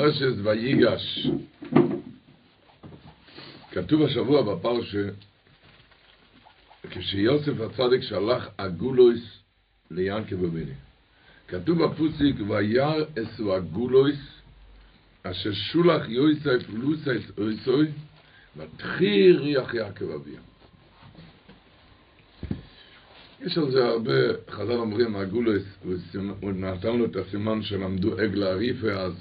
בפרשת ויגש, כתוב השבוע בפרשה, כשיוסף הצדיק שלח אגולויס ליענקב אביני. כתוב בפוסיק, וירא אסו אגולויס, אשר שולח יוסף לוסייס אויסוי, ותחיר ריח יעקב אביה. יש על זה הרבה, חז"ל אומרים, הגולוס, הוא נתן לו את הסימן שלמדו עגלה אריפה אז,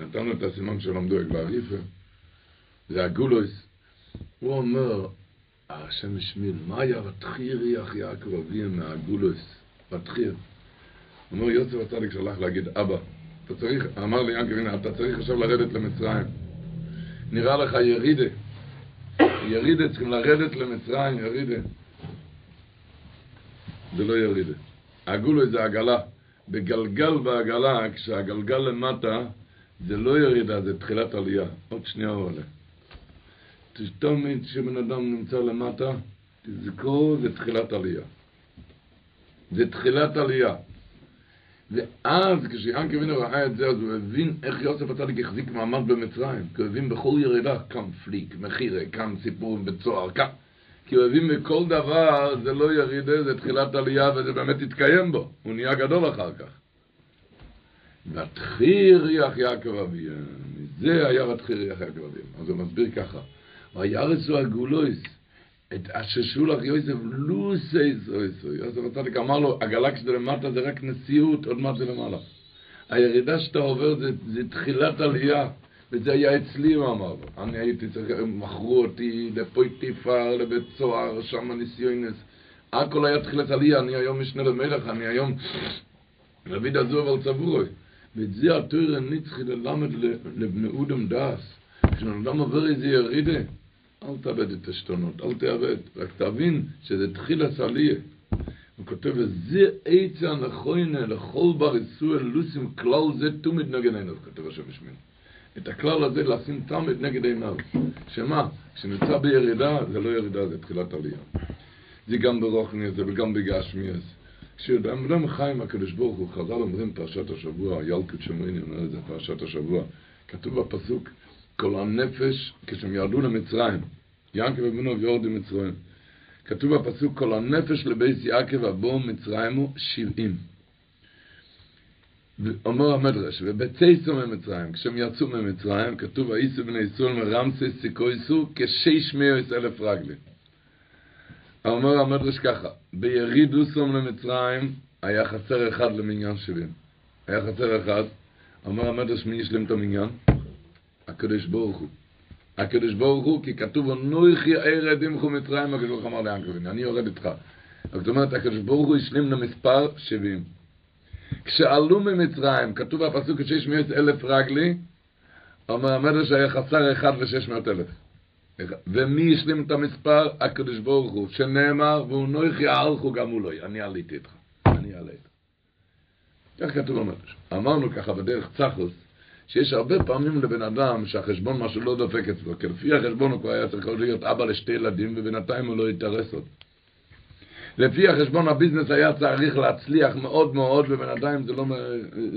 נתן לו את הסימן שלמדו עגלה אריפה, זה הגולוס. הוא אומר, השם השמיל, מה היה ותחיר ריח יעקב אביה מהגולוס, ותחיר. אומר, יוסף הצדיק שלח להגיד, אבא, אתה צריך, אמר לי ינקר, הנה, אתה צריך עכשיו לרדת למצרים. נראה לך ירידה. ירידה, צריכים לרדת למצרים, ירידה. זה לא ירידה. הגולוי זה עגלה. בגלגל בעגלה, כשהגלגל למטה, זה לא ירידה, זה תחילת עלייה. עוד שנייה הוא עולה. תמיד כשבן אדם נמצא למטה, תזכור, זה תחילת עלייה. זה תחילת עלייה. ואז כשיאנקי אבינו ראה את זה, אז הוא הבין איך יוסף הצדיק החזיק מעמד במצרים. כי הוא הבין בכל ירידה, כאן פליק, מחירה, כאן סיפור בצוהר, כאן... כי הוא הבין מכל דבר, זה לא ירידה, זה תחילת עלייה, וזה באמת יתקיים בו. הוא נהיה גדול אחר כך. ותחיר ריח יעקב אביהם. זה היה ותחיר ריח יעקב אביהם. אז הוא מסביר ככה. וירסו הגולויס, את אשר שולח יוסף לוסייס אויסוי. יוסף הצדיק אמר לו, הגלקסיה למטה זה רק נשיאות, עוד מעט זה למעלה. הירידה שאתה עובר זה, זה תחילת עלייה. וזה היה אצלי, הוא אמר. אני הייתי צריך, מכרו אותי לפויטיפר, לבית סוהר, שם ניסיונס. הכל היה תחילת עלייה, אני היום משנה למלך, אני היום רבי עזוב על צבורוי. ואת זה התויר הנצחי ללמד לבני אודם דאס. כשאדם עובר איזה ירידה, אל תאבד את השתונות, אל תאבד, רק תבין שזה תחילת עלייה. הוא כותב, וזה עצה הנכוינה לכל בר ישראל לוסים כלל זה תומד נגד עיניו, כותב השם בשמינו. את הכלל הזה לשים תמיד נגד עיניו. שמה? כשנמצא בירידה, זה לא ירידה, זה תחילת עלייה. זה גם ברוחני הזה וגם בגשמי כשאדם חי עם הקדוש ברוך הוא, חז"ל אומרים פרשת השבוע, ילקוט שמריני אומר את זה, פרשת השבוע, כתוב בפסוק, כל הנפש, כשהם ירדו למצרים, ינקב אבינו ויורדו מצרים, כתוב בפסוק, כל הנפש לבית יעקב הבוא מצרימו שבעים. אומר המדרש, ובצייסו ממצרים, כשהם יצאו ממצרים, כתוב, האיסו בני ישראל מרמסי סיכויסו כשש מאוס אלף רגלי. אומר המדרש ככה, בירידו סום למצרים, היה חסר אחד למניין שבעים. היה חסר אחד, אומר המדרש, מי ישלם את המניין? הקדוש ברוך הוא. הקדוש ברוך הוא, כי כתוב, נויכי ערד ימחו מצרים, הקדוש ברוך אמר לאנקרבין, אני יורד איתך. זאת אומרת, הקדוש ברוך הוא ישלים למספר שבעים. כשעלו ממצרים, כתוב בפסוק שיש מאות אלף רגלי, אומר המדרש היה חסר אחד ושש מאות אלף. ומי השלים את המספר? הקדוש ברוך הוא, שנאמר, והוא נויכי אהלכו גם הוא לא, אני עליתי איתך, אני אעלה איתך. כך כתוב במדרש. אמרנו ככה בדרך צחוס, שיש הרבה פעמים לבן אדם שהחשבון משהו לא דופק אצלו, כי לפי החשבון הוא כבר היה צריך להיות אבא לשתי ילדים, ובינתיים הוא לא יתארס עוד. לפי החשבון הביזנס היה צריך להצליח מאוד מאוד, ובינתיים זה לא,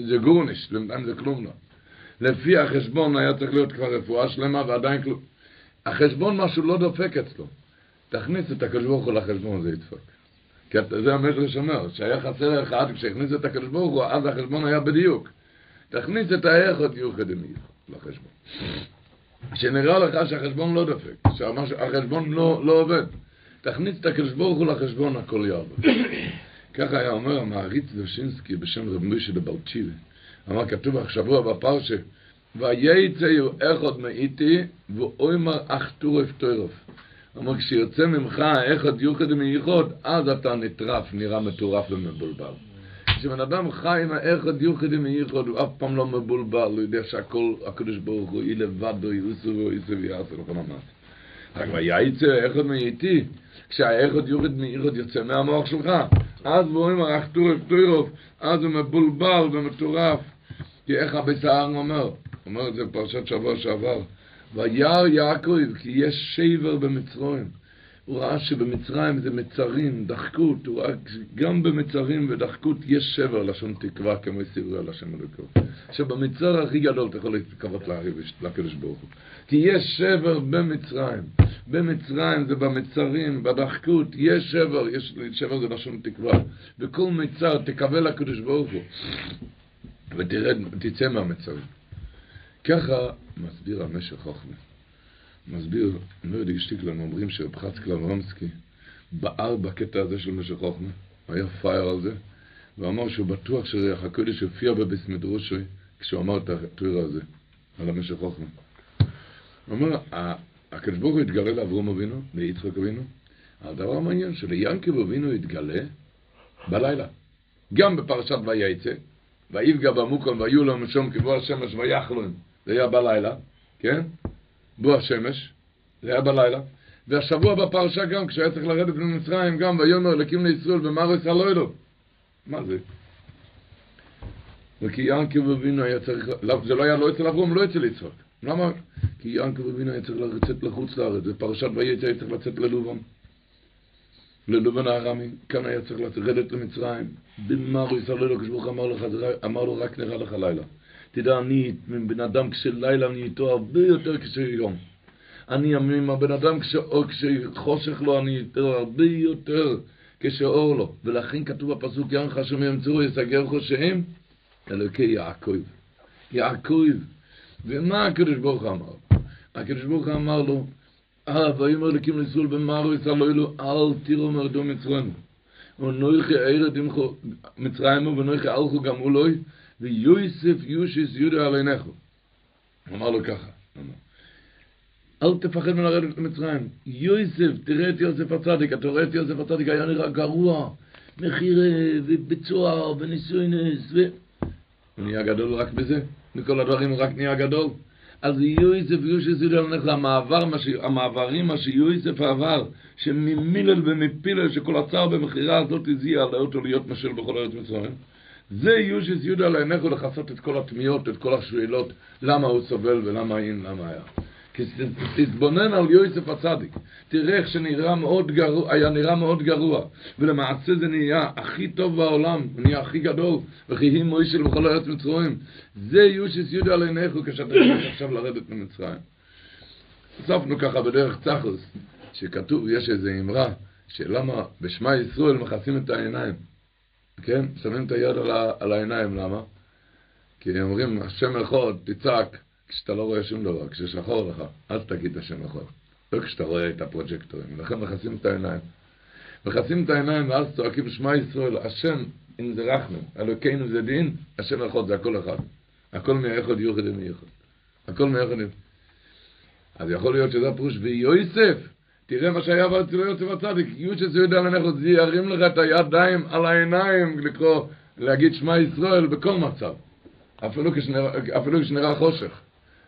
זה גורניש, בינתיים זה כלום לא. לפי החשבון היה צריך להיות כבר רפואה שלמה, ועדיין כלום. החשבון משהו לא דופק אצלו. תכניס את הקדוש ברוך הוא לחשבון, זה ידפק. כי זה המדרש אומר, שהיה חסר אחד, כשהכניס את הקדוש ברוך הוא, אז החשבון היה בדיוק. תכניס את האחד יוחד לחשבון. שנראה לך שהחשבון לא דופק, שהחשבון לא, לא עובד. תכניס את הקדוש ברוך הוא לחשבון הכל יעבוד. ככה היה אומר המעריץ דושינסקי בשם רב מוישה דבלצ'יבה. אמר כתוב השבוע בפרשה, וייצאו אחד מאיתי ואוימר אך טורף טורף. אמר כשיוצא ממך אחד יוחד מייחוד, אז אתה נטרף, נראה מטורף ומבולבל. כשבן אדם חי עם האחד יוחד מייחוד, הוא אף פעם לא מבולבל, הוא יודע שהכל הקדוש ברוך הוא, היא לבדו, יוסו ויוסו ויעשו לכל המעשה. רק וייצא אחד מאיתי, כשהאחד יורד מאיחוד יוצא מהמוח שלך, אז רואים אך טורף טורף, אז הוא מבולבל ומטורף. כי איך הבשר אומר, אומר את זה בפרשת שבוע שעבר, וירא יעקב כי יש שבר במצרים. הוא ראה שבמצרים זה מצרים, דחקות, הוא ראה גם במצרים ודחקות יש שבר לשון תקווה כמו סיבורי על השם אלוקו. עכשיו במצר הכי גדול אתה יכול להתקוות לקדוש ברוך הוא. כי יש שבר במצרים, במצרים זה במצרים, בדחקות, יש שבר, יש שבר זה לשון תקווה. בכל מצר תקווה לקדוש ברוך הוא ותרד, תצא מהמצרים. ככה מסביר המשך חוכמה. מסביר, מרדי שטיקלן, אומרים שרב חצקלן רומסקי בער בקטע הזה של משך חוכמה, היה פייר על זה, ואמר שהוא בטוח שריח הקודש הופיע בביס מדרושי כשהוא אמר את הטויר הזה, על המשך חוכמה. הוא אומר, הקדוש ברוך הוא התגלה לאברום אבינו, ליצחק אבינו, הדבר המעניין שליענקב אבינו התגלה בלילה. גם בפרשת וייצא, ויפגע במוקון ויהיו לו משום כבוא השמש ויחלון, זה היה בלילה, כן? בוא השמש, זה היה בלילה, והשבוע בפרשה גם, כשהיה צריך לרדת ממצרים, גם ויאמר אלוקים לישראל במארץ הלוילו. מה זה? וכי ינקב אבינו היה צריך, לא, זה לא היה לא אצל אברום, לא אצל יצחק. למה? כי ינקב אבינו היה צריך לצאת לחוץ לארץ, בפרשת ויצא היה צריך לצאת ללובן. ללובן הארמי, כאן היה צריך לרדת למצרים, במארץ הלוילו, כשברוך אמר לך, אמר לו רק נראה לך לילה. תדע, אני בן אדם כשלילה אני איתו הרבה יותר כשיום. אני עם הבן אדם כשחושך לו אני איתו הרבה יותר כשאור לו. ולכן כתוב בפסוק יענך השם ימצאו יסגר חושם אלוקי יעקב. יעקב. ומה הקדוש ברוך הוא אמר? הקדוש ברוך הוא אמר לו, ויאמר אלוקים לישראל במערו יסלו אלו, אל תירו מרדו מצרים. ונויכי עמכו מצרימו ונויכי אלכו גם אולוי ויוסף יושיס יהודה עליינךו. הוא אמר לו ככה, אל תפחד מלרדת למצרים. יוסף, תראה את יוסף הצדיק, אתה רואה את יוסף הצדיק, היה נראה גרוע, מחירה ובצוער וניסוינס, ו... הוא נהיה גדול רק בזה, מכל הדברים הוא רק נהיה גדול. אז יוסף יושיס יהודה עליינךו, המעבר, המעברים, מה שיוסף עבר, שממילל ומפילל, שכל הצער במחירה הזאת הזיע לאותו להיות משל בכל ארץ מצרים. זה יושיס יהודה לעיניך לכסות את כל התמיהות, את כל השאלות, למה הוא סובל ולמה אין, למה היה. כי תתבונן על יוסף הצדיק, תראה איך שנראה מאוד גרוע, היה נראה מאוד גרוע, ולמעשה זה נהיה הכי טוב בעולם, הוא נהיה הכי גדול, וכי היא מוישל בכל ארץ מצרים. זה יושיס יהודה לעיניך כשאתה הולך עכשיו לרדת ממצרים. הוספנו ככה בדרך צחוס, שכתוב, יש איזו אמרה, שלמה בשמע ישראל מכסים את העיניים. כן? שמים את היד על, ה, על העיניים, למה? כי אומרים, השם אחד, תצעק כשאתה לא רואה שום דבר, כששחור לך, אז תגיד את השם אחד. לא כשאתה רואה את הפרוג'קטורים, לכן מכסים את העיניים. מכסים את העיניים ואז צועקים שמע ישראל, השם, אם זה רחמן, אלוקינו זה דין, השם אחד זה הכל אחד. הכל מאחד יוחד ומייחד. הכל מאחד. אז יכול להיות שזה הפירוש, ויוסף, תראה מה שהיה אצל יוסף הצדיק, יושס יהודה מנכות, זה ירים לך את הידיים על העיניים לקרוא, להגיד שמע ישראל בכל מצב, אפילו כשנראה, חושך.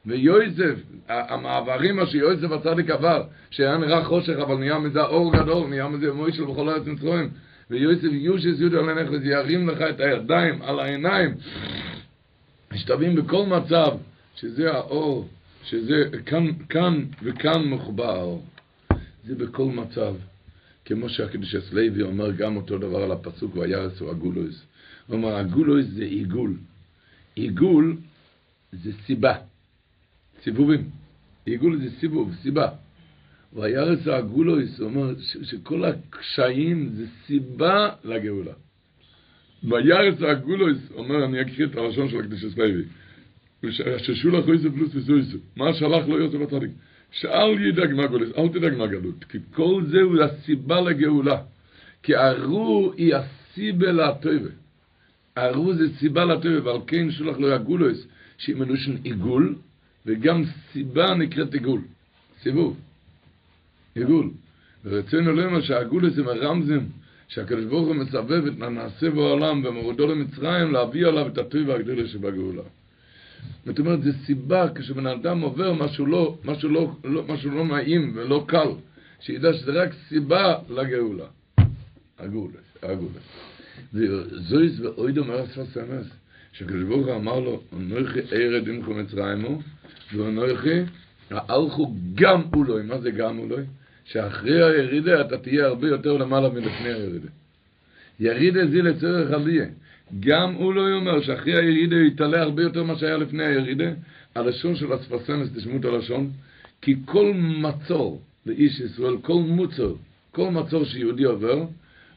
ויוסף, המעברים מה שיוסף הצדיק עבר, שהיה נראה חושך אבל נהיה מזה אור גדול, נהיה מזה מוישל בכל ארץ מצרים, ויוסף יושס יהודה מנכות, זה ירים לך את הידיים על העיניים, משתווים בכל מצב, שזה האור, שזה כאן, כאן וכאן מחובר. זה בכל מצב. כמו שהקדוש הסלוי אומר גם אותו דבר על הפסוק וירס הוא הגולויס. הוא אומר הגולויס זה עיגול. עיגול זה סיבה. סיבובים. עיגול זה סיבוב, סיבה. הגולויס, הוא אומר שכל הקשיים זה סיבה לגאולה. וירס הגולויס, אומר, אני אקריא את הלשון של הקדוש הסלוי. ששולח יוסף פלוס וסויסו. מה שלח לו יוסף הצדיק? שאל ידאג מהגולת, אל תדאג מהגלות, כי כל זה הוא הסיבה לגאולה. כי ארו היא הסיבה לטובה. ארו זה סיבה לטובה, ועל כן שולח לו הגולוס, שהיא מלושן עיגול, וגם סיבה נקראת עיגול. סיבוב. עיגול. ורצינו לומר שהגולוס הם הרמזים, שהקדוש ברוך הוא מסבב את הנעשה בעולם ומורדו למצרים להביא עליו את הטובה הגדולה שבגאולה. זאת אומרת, זו סיבה כשבן אדם עובר משהו לא, משהו לא, לא, משהו לא נעים ולא קל, שידע שזה רק סיבה לגאולה. הגאולה, הגאולה. וזויס ואוי דומה אספס אמס, שקדוש ברוך הוא אמר לו, אנוכי ארד עמכו מצרימו, ואנוכי האלכו גם אולוי, מה זה גם אולוי? שאחרי הירידה אתה תהיה הרבה יותר למעלה מלפני הירידה. ירידה זה לצורך עלייה. גם הוא לא אומר שאחרי הירידה יתעלה הרבה יותר ממה שהיה לפני הירידה. הלשון של אספסנס, תשמעו את הלשון, כי כל מצור לאיש ישראל, כל מוצר, כל מצור שיהודי עובר,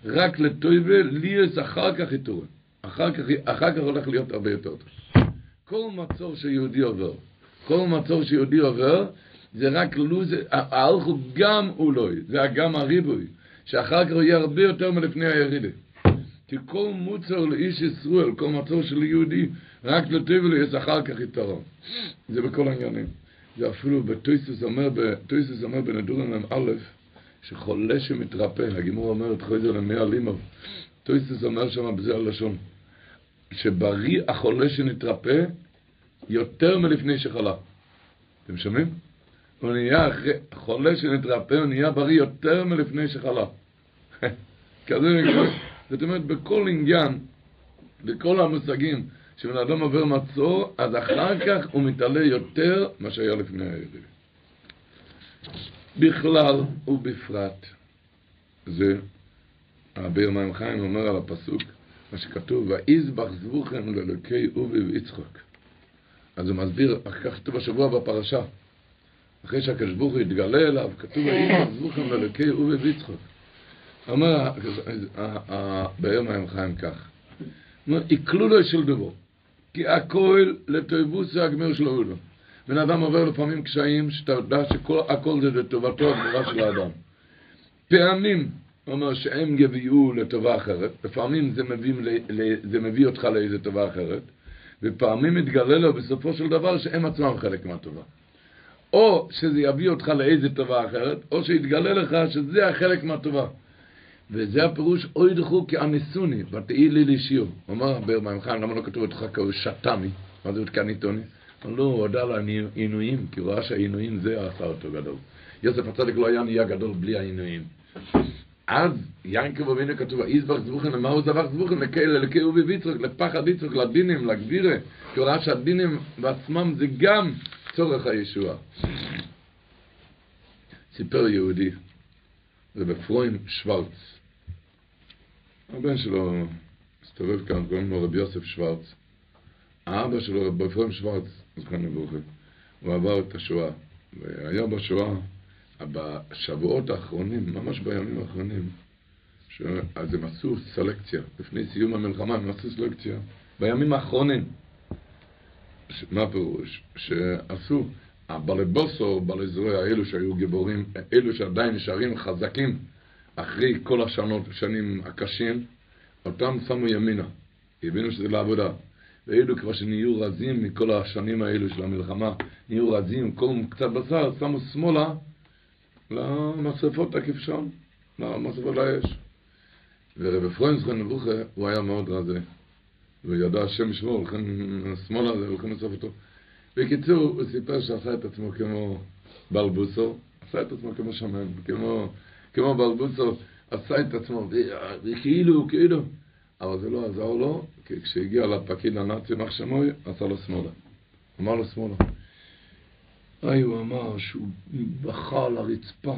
רק לטויבה, ליאס אחר כך יתורן. אחר כך, אחר כך הולך להיות הרבה יותר טוב. כל מצור שיהודי עובר, כל מצור שיהודי עובר, זה רק לוז, ההלך הוא גם אולוי, זה הגם הריבוי, שאחר כך הוא יהיה הרבה יותר מלפני הירידה. כי כל מוצר לאיש ישראל, כל מצור של יהודי, רק לטויבה ליאס אחר כך יתרון. זה בכל העניינים. זה אפילו בטויסוס אומר, בטויסוס אומר בנדורים א', שחולה שמתרפא, הגימור אומרת חויזר למאה לימוב, טויסוס אומר שם בזה הלשון, שבריא החולה שנתרפא יותר מלפני שחלה. אתם שומעים? הוא נהיה אחרי, חולה שנתרפא הוא נהיה בריא יותר מלפני שחלה. כזה נקרא. זאת אומרת, בכל עניין, בכל המושגים, כשבן אדם עובר מצור, אז אחר כך הוא מתעלה יותר מה שהיה לפני הירידה. בכלל ובפרט, זה הביר מים חיים אומר על הפסוק, מה שכתוב, ויזבח זבוכם לאלוקי אובי ויצחוק. אז הוא מסביר, כך כתוב השבוע בפרשה, אחרי שהקדוש ברוך הוא יתגלה אליו, כתוב ויזבח זבוכם לאלוקי אובי ויצחוק. אומר הבאר מים חיים כך, עיקלו לו של דבו, כי הכל לטויבוסי הגמר שלו לו. בן אדם עובר לפעמים קשיים שאתה יודע שהכל זה לטובתו הגמרה של האדם. פעמים, הוא אומר שהם יביאו לטובה אחרת, לפעמים זה מביא, זה מביא אותך לאיזה טובה אחרת, ופעמים מתגלה לו בסופו של דבר שהם עצמם חלק מהטובה. או שזה יביא אותך לאיזה טובה אחרת, או שיתגלה לך שזה החלק מהטובה. וזה הפירוש אוי דחו כאניסוני, ותהי לי לשיר. הוא אמר מים חיים, למה לא כתוב אותך כאו שתמי? מה זה כאניתוני? הוא לא, הוא הודה על העינויים, כי הוא ראה שהעינויים זה עשה אותו גדול. יוסף הצדיק לא היה נהיה גדול בלי העינויים. אז ינקב אבינו כתוב, איזבח זבוכן, למה הוא זבח זבוכן? לקהל אובי ויצרוק, לפחד יצרוק, לדינים, לגבירה, כי הוא ראה שהדינים בעצמם זה גם צורך הישוע. סיפר יהודי, זה בפרוים שוורץ. הבן שלו מסתובב כאן, קוראים לו רבי יוסף שוורץ. האבא שלו, רבי אפרים שוורץ, זכרנו לברכה, הוא עבר את השואה. והיה בשואה, בשבועות האחרונים, ממש בימים האחרונים, ש... אז הם עשו סלקציה, לפני סיום המלחמה הם עשו סלקציה, בימים האחרונים. ש... מה הפירוש? שעשו, הבעלי בוסו, בעלי זרוע, אלו שהיו גיבורים, אלו שעדיין נשארים חזקים אחרי כל השנות, השנים הקשים, אותם שמו ימינה, הבינו שזה לעבודה. ואלו כבר שנהיו רזים מכל השנים האלו של המלחמה, נהיו רזים, כל קצת בשר, שמו שמאלה למשרפות הכבשון, למשרפות לאש. ורב אפרים זכרן נבוכה, הוא היה מאוד רזה, וידע השם ישמור, השמאלה הזה, הולכים לסוף אותו. בקיצור, הוא סיפר שעשה את עצמו כמו בלבוסו, עשה את עצמו כמו שמן, כמו, כמו בלבוסו, עשה את עצמו, וכאילו, כאילו, אבל זה לא עזר לו, כי כשהגיע לפקיד הנאצי מחשמוי, עשה לו שמאלה. אמר לו שמאלה. היי, הוא אמר שהוא בכה על הרצפה.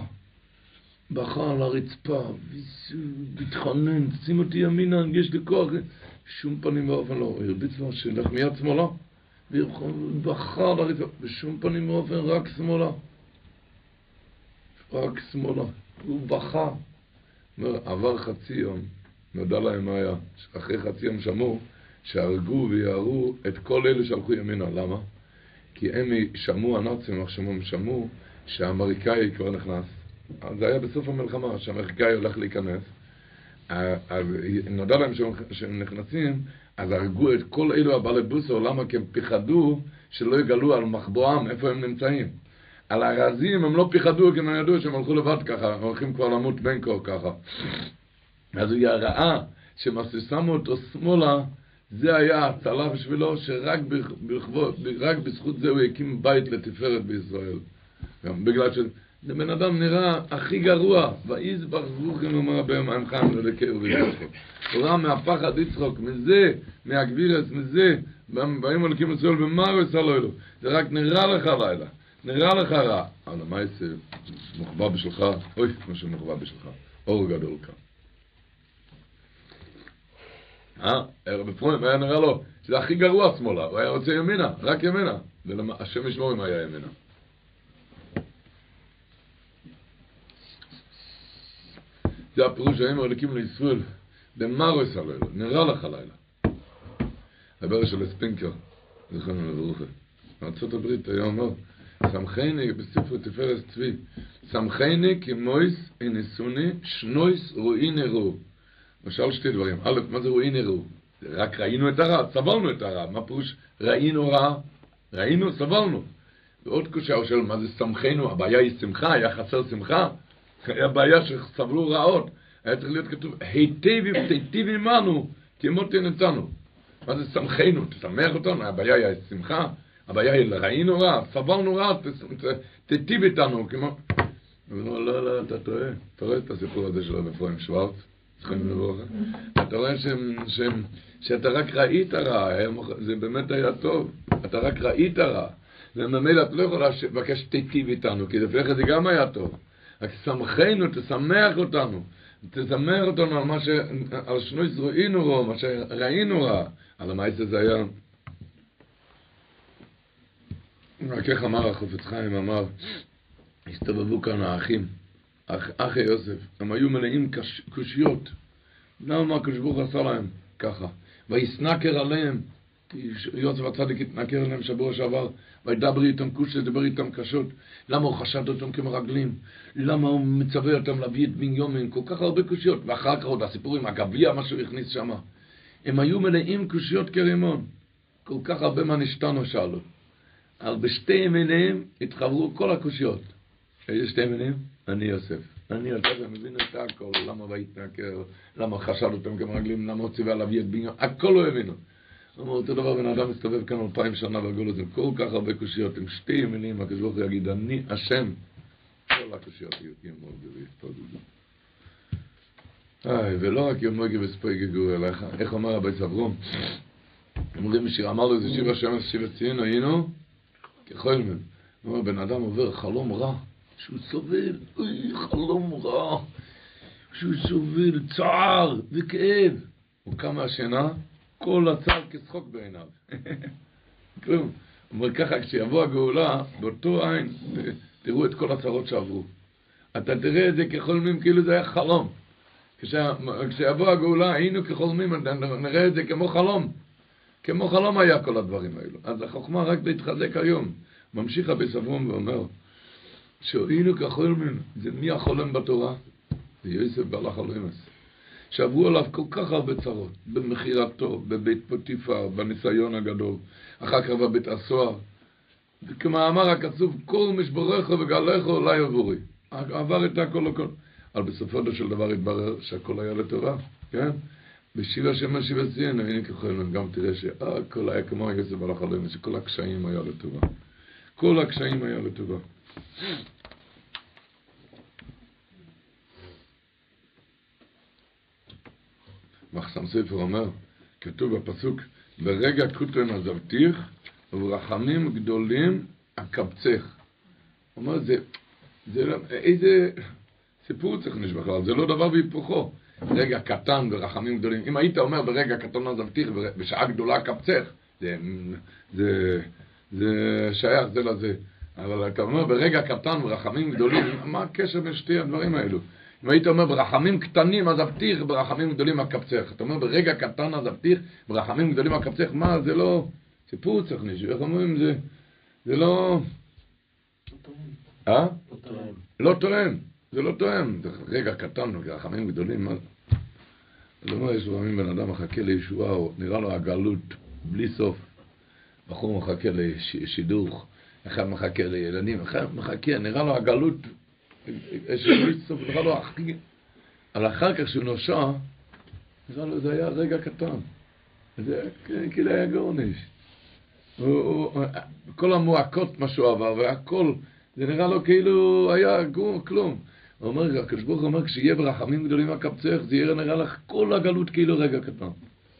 בכה על הרצפה, והתחנן, שים אותי ימינה, יש לי כוח. שום פנים ואופן לא. הוא הרביץ לו שילך מיד שמאלה. והוא בכה על הרצפה, בשום פנים ואופן רק שמאלה. רק שמאלה. הוא בכה. עבר חצי יום. נודע להם מה היה. אחרי חצי יום שמעו שהרגו ויערו את כל אלה שהלכו ימינה. למה? כי הם שמעו, הנאצים עכשיו שמעו שהאמריקאי כבר נכנס. זה היה בסוף המלחמה, שהאמריקאי הולך להיכנס. אז נודע להם שהם נכנסים, אז הרגו את כל אלו הבעלי בוסו, למה? כי הם פחדו שלא יגלו על מחבואם איפה הם נמצאים. על הרזים הם לא פחדו, כי הם ידעו שהם הלכו לבד ככה, הם הולכים כבר למות בין כה ככה. אז הוא ראה שמה ששמו אותו שמאלה, זה היה הצלה בשבילו, שרק בכבוד, רק בזכות זה הוא הקים בית לתפארת בישראל. גם בגלל שזה בן אדם נראה הכי גרוע, ויזבח זבוכים אומר בהם חיים ללקר ויצחוק. הוא ראה מהפחד יצחוק, מזה, מהגבירס, מזה, באים הולכים ישראל במר עשה לו אלו. זה רק נראה לך לילה. נראה לך רע. מה יעשה? מוחבא בשלך, אוי, מה שמוחבא בשלך. אור גדול כאן. אה? ערב בפרוים היה נראה לו שזה הכי גרוע שמאלה, הוא היה רוצה ימינה, רק ימינה. והשם ישמור אם היה ימינה. זה הפירוש שהאם הולכים לישראל, במרוס הלילה, נראה לך לילה. הבר של הספינקר, זכרנו לברוכה. בארצות הברית היה אומר, סמכני בספר תפארת צבי, סמכני כמויס אנסוני שנויס רואי נראו. למשל שתי דברים, א', מה זה רואי נראו? רק ראינו את הרע, סבלנו את הרע, מה פירוש ראינו רע? ראינו, סבלנו. ועוד קושה הוא שואל, מה זה סמכנו? הבעיה היא שמחה, היה חסר שמחה? היה בעיה שסבלו רעות. היה צריך להיות כתוב, היטב ותיטיב עמנו, כמו תנתנו. מה זה שמחנו? תשמח אותנו, הבעיה היא שמחה, הבעיה היא ראינו רע, סבלנו רע, תיטיב איתנו, כמו... לא, לא, לא, אתה טועה. אתה רואה את הסיפור הזה של רב שוורץ? אתה רואה שאתה רק ראית רע, זה באמת היה טוב, אתה רק ראית רע. וממילא אתה לא יכול לבקש שתיטיב איתנו, כי לפני זה גם היה טוב. רק שמחנו, תשמח אותנו. תזמר אותנו על מה ש... על שנוי זרועינו רו, מה שראינו רע. על המייס הזה היה... רק איך אמר החופץ חיים, אמר, הסתובבו כאן האחים, אח, אחי יוסף, הם היו מלאים קושיות. למה הקדוש ברוך עשה להם ככה? ויסנקר עליהם, יוסף הצדיק התנקר עליהם שבוע שעבר, וידבר איתם קושי, דבר איתם קשות. למה הוא חשד אותם כמרגלים? למה הוא מצווה אותם להביא את בניומין? כל כך הרבה קושיות. ואחר כך עוד הסיפור עם הגביע, מה שהוא הכניס שם. הם היו מלאים קושיות כרימון. כל כך הרבה מה נשתנו שאלו. אבל בשתי ימיניהם התחברו כל הקושיות. איזה שתי ימינים? אני יוסף. אני יוסף, מבינים את הכל, למה ויתנקר, למה חשד אותם כמרגלים, למה ציווה להביא את בניומין, הכל לא הבינו. אומר אותו דבר, בן אדם מסתובב כאן אלפיים שנה בגולות עם כל כך הרבה קושיות, עם שתי מילים, הקדוש ברוך הוא יגיד, אני השם. כל הקושיות יהיו ויספוגו. איי, ולא רק יום מורגי וספוגו, אלא איך אומר רבי סברום? אומרים אמר לו, זה שיר השם, שיר הציין, היינו ככל מהם. הוא אומר, בן אדם עובר חלום רע, שהוא סובל, אוי, חלום רע, שהוא סובל צער וכאב. הוא קם מהשינה, כל הצער כשחוק בעיניו. כלום. הוא אומר ככה, כשיבוא הגאולה, באותו עין, תראו את כל הצרות שעברו. אתה תראה את זה כחולמים, כאילו זה היה חלום. כשיבוא הגאולה, היינו כחולמים, נראה את זה כמו חלום. כמו חלום היה כל הדברים האלו. אז החוכמה רק להתחזק היום. ממשיך רבי סברום ואומר, שהיינו כחולמים, זה מי החולם בתורה? זה יוסף בעל החולמס. שעברו עליו כל כך הרבה צרות, במכירתו, בבית פוטיפר, בניסיון הגדול, אחר כך בבית הסוהר. וכמאמר הכתוב, כל משבורך וגלך לא יבורי. עבר את הכל הכל. אבל בסופו של דבר התברר שהכל היה לטובה, כן? בשיבה שם השיבה ציין, הנה ככל גם תראה שהכל היה כמו יוסף על החלום, שכל הקשיים היה לטובה. כל הקשיים היה לטובה. מחסם ספר אומר, כתוב בפסוק, ברגע כותן עזבתיך, וברחמים גדולים אקבצך. הוא אומר, זה, זה, לא, איזה סיפור צריך נשבח, זה לא דבר והיפוכו. רגע קטן ורחמים גדולים. אם היית אומר ברגע קטן עזבתיך, בשעה גדולה אקבצך, זה, זה, זה שייך זה לזה. אבל אתה אומר ברגע קטן ורחמים גדולים, מה הקשר בין שתי הדברים האלו? אם היית אומר ברחמים קטנים אז אבטיח, ברחמים גדולים אקבצך. אתה אומר ברגע קטן אז אבטיח, ברחמים גדולים אקבצך. מה, זה לא סיפור צריך מישהו, איך אומרים זה? זה לא... אה? לא תואם. זה לא תואם. רגע קטן, ברחמים גדולים, מה? אז אומר, יש פעמים בן אדם מחכה לישועה, נראה לו הגלות בלי סוף. בחור מחכה לשידוך, אחד מחכה לילדים, אחד מחכה, נראה לו הגלות נראה לו הכי... אבל אחר כך שהוא נושע, נראה לו זה היה רגע קטן. זה כאילו היה גורניש. כל המועקות מה שהוא עבר והכל, זה נראה לו כאילו היה כלום. הוא אומר, הקדוש ברוך הוא אומר, כשיהיה ברחמים גדולים הקבצך, זה יראה נראה לך כל הגלות כאילו רגע קטן.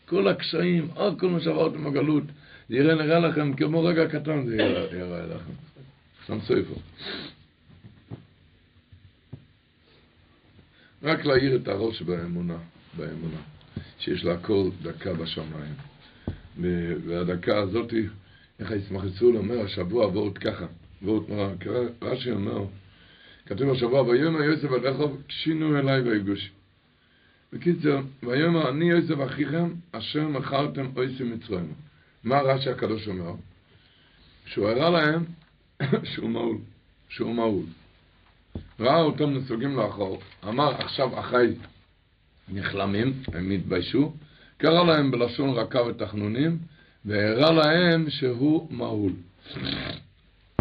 כל הקשיים, עוד כל מה שעברתם בגלות, זה יראה נראה לכם כמו רגע קטן, זה יראה לכם. סתם ספר. רק להאיר את הראש באמונה, באמונה, שיש לה הכל דקה בשמיים. והדקה הזאת, איך הישמחצו לו, אומר, השבוע ועוד ככה, ועוד נורא, רש"י אומר, כתוב השבוע, ויאמר יוסף עליך, קשינו אליי ויגוש. בקיצר, ויאמר אני יוסף אחיכם, אשר מכרתם אויסי מצרים. מה רש"י הקדוש אומר? שהוא הראה להם שהוא מעול, שהוא מעול. ראה אותם נסוגים לאחור, אמר עכשיו אחי נכלמים, הם התביישו, קרא להם בלשון רכה ותחנונים, והראה להם שהוא מעול.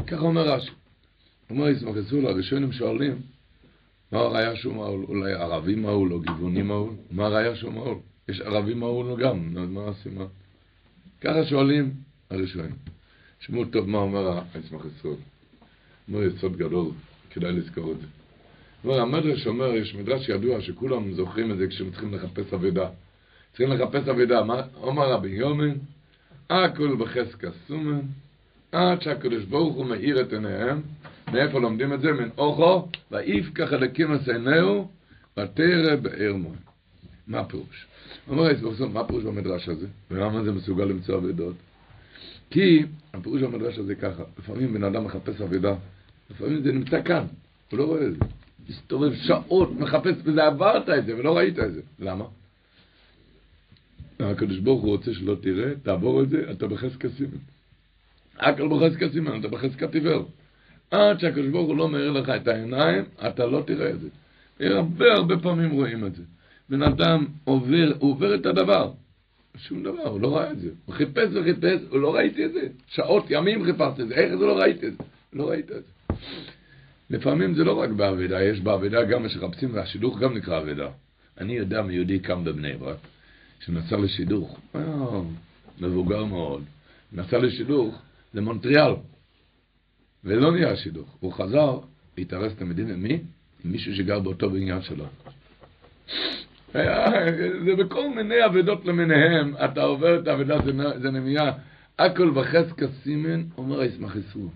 ככה אומר רש"י. אומר ישמח יסול, הראשונים שואלים, מה הראיה שהוא מעול? אולי ערבי מעול או גבעוני מעול? מה הראיה שהוא מעול? יש ערבי מעול גם, מה הסימן? ככה שואלים הראשונים. שמעו טוב מה אומר ישמח יסול. אומר יסוד גדול, כדאי לזכור את זה. אומר, המדרש אומר, יש מדרש ידוע שכולם זוכרים את זה כשהם צריכים לחפש אבידה. צריכים לחפש אבידה, אומר רבי יומן? הכל בחזקה סומן, עד שהקדוש ברוך הוא מאיר את עיניהם. מאיפה לומדים את זה? מן אוכו, ויפקח אלוקים עיניהו, ותרא באר מוי. מה הפירוש? אומר היסבורסון, מה הפירוש במדרש הזה? ולמה זה מסוגל למצוא אבידות? כי הפירוש במדרש הזה ככה, לפעמים בן אדם מחפש אבידה, לפעמים זה נמצא כאן, הוא לא רואה את זה. מסתובב שעות, מחפש, וזה עברת את זה, ולא ראית את זה. למה? הקדוש ברוך הוא רוצה שלא תראה, תעבור את זה, אתה בחזקה סימן. הכל בחזקה סימן, אתה בחזקת עיוור. עד שהקדוש ברוך הוא לא מאיר לך את העיניים, אתה לא תראה את זה. הרבה הרבה פעמים רואים את זה. בן אדם עובר, עובר את הדבר. שום דבר, הוא לא ראה את זה. הוא חיפש וחיפש, הוא לא ראיתי את זה. שעות, ימים חיפשתי את זה, איך זה לא ראיתי את זה? לא ראית את זה. לפעמים זה לא רק באבדה, יש באבדה גם שחפשים, והשידוך גם נקרא אבדה. אני יודע מיהודי קם בבני ברק, שנסע לשידוך, אה, מבוגר מאוד, נסע לשידוך למונטריאל, ולא נהיה שידוך. הוא חזר, התארס תלמידים עם מי? עם מישהו שגר באותו בניין שלו. זה בכל מיני אבדות למיניהם, אתה עובר את האבדה, זה נמייה. הכל בחזקה סימן, אומר הישמח ישרו.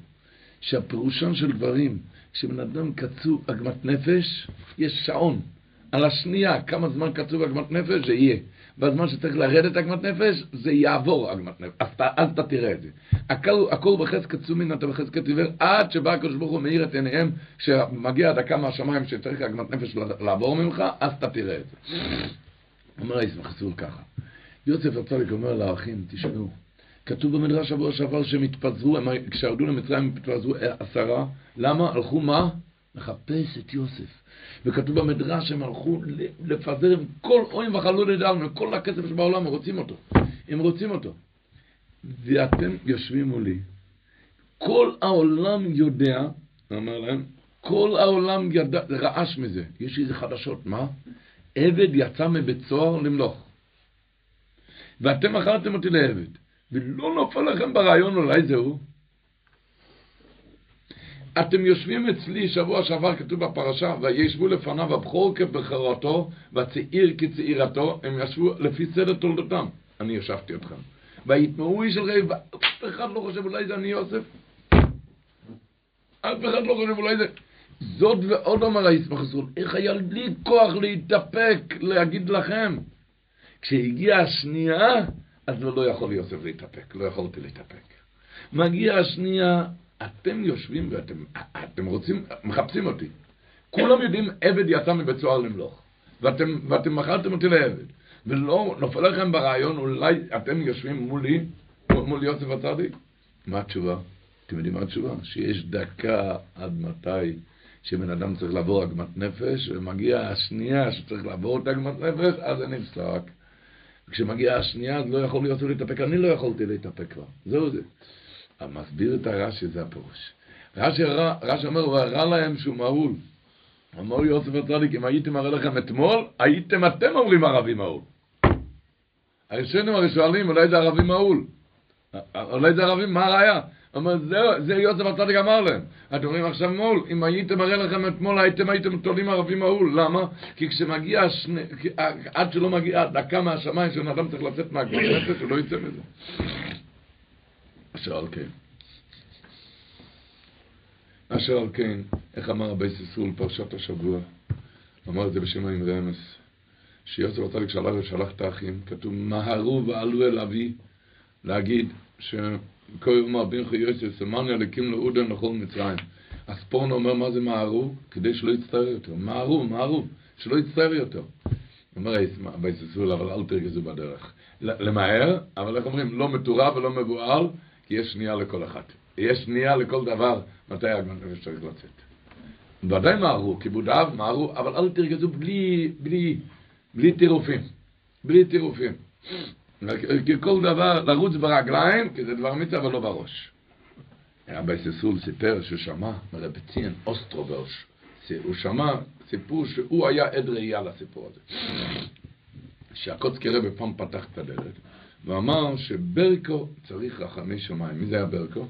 שהפירושם של דברים, כשבן אדם קצוב עגמת נפש, יש שעון. על השנייה, כמה זמן קצוב עגמת נפש, זה יהיה. בזמן שצריך לרדת עגמת נפש, זה יעבור עגמת נפש. אז, אז אתה תראה את זה. הכל, הכל בחזקת סומין, אתה בחזקת עיוור, עד שבא הקדוש ברוך הוא מאיר את עיניהם, שמגיע דקה מהשמיים שצריך עגמת נפש לעבור ממך, אז אתה תראה את זה. אומר הישמח סול ככה. יוסף הצדיק אומר לאחים, תשמעו, כתוב במדרש שבוע שעבר שהם התפזרו, כשירדו למצרים הם התפזרו עשרה, למה? הלכו מה? לחפש את יוסף. וכתוב במדרש שהם הלכו לפזר עם כל אוים וחלו לדלם, עם כל הכסף שבעולם, הם רוצים אותו. הם רוצים אותו. ואתם יושבים מולי. כל העולם יודע, אמר להם, כל העולם ידע, רעש מזה. יש איזה חדשות, מה? עבד יצא מבית סוהר למלוך. ואתם מכרתם אותי לעבד. ולא נופל לכם ברעיון אולי זהו. אתם יושבים אצלי, שבוע שעבר כתוב בפרשה, וישבו לפניו הבכור כבכרתו, והצעיר כצעירתו, הם ישבו לפי סדר תולדותם. אני ישבתי אתכם. ויתמרו איש אל רעב, אף אחד לא חושב אולי זה אני יוסף. אף אחד לא חושב אולי זה... זאת ועוד אומר הישמח ישראל, איך היה לי כוח להתאפק, להגיד לכם. כשהגיעה השנייה, אז לא יכול יוסף להתאפק, לא יכולתי להתאפק. מגיעה השנייה, אתם יושבים ואתם אתם רוצים, מחפשים אותי. כולם יודעים, עבד יצא מבית סוהר למלוך, ואתם, ואתם מכרתם אותי לעבד. ולא נופל לכם ברעיון, אולי אתם יושבים מולי, מול יוסף הצדיק? מה התשובה? אתם יודעים מה התשובה? שיש דקה עד מתי שבן אדם צריך לעבור עגמת נפש, ומגיע השנייה שצריך לעבור את עגמת נפש, אז זה נפסק. כשמגיעה השנייה, אז לא יכול להיות להתאפק, אני לא יכולתי להתאפק כבר, זהו זה. המסביר את הרש"י, זה הפירוש. רש"י, רש"י אומר, הוא הראה להם שהוא מהול. אמר יוסף הצדיק, אם הייתי מראה לכם אתמול, הייתם אתם אומרים ערבי מהול. הראשונים הראשונים, אולי זה ערבי מהול. אולי זה ערבי, מה הראיה? אומר, זה, זה יוסף הצדיק אמר להם. אתם אומרים עכשיו מול, אם הייתם מראה לכם אתמול, הייתם הייתם תולים ערבים מהול. למה? כי כשמגיע, שני, עד שלא מגיע דקה מהשמיים, שבן אדם צריך לצאת מהגבול הוא לא יצא מזה. אשר על כן. אשר על כן, איך אמר הבייס ישראל פרשת השבוע? אמר את זה בשם האמרי אמס. שיוסף הצדיק שלח ושלח את האחים, כתוב מהרו ועלו אל אבי להגיד שכל יום אבינו יוסף שמני אלוקים לאדון לכל מצרים. הספורנו אומר מה זה מהרו? כדי שלא יצטער יותר. מהרו, מהרו, שלא יצטער יותר. אומר הבייס ישראל, אבל אל תרגזו בדרך. למהר, אבל איך אומרים, לא מטורף ולא מבוהל, כי יש שנייה לכל אחד. יש שנייה לכל דבר, מתי נפש צריך לצאת. ודאי מהרו, כיבודיו מהרו, אבל אל תרגזו בלי, בלי, בלי טירופים. בלי טירופים. כי כל דבר, לרוץ ברגליים, כי זה דבר מצווה, אבל לא בראש. אבא סיסול סיפר ששמע מרבציין אוסטרוברש, הוא שמע סיפור שהוא היה עד ראייה לסיפור הזה. שהקוצקי רבי פעם פתח את הדלת ואמר שברקו צריך רחמי שמיים. מי זה היה ברקו?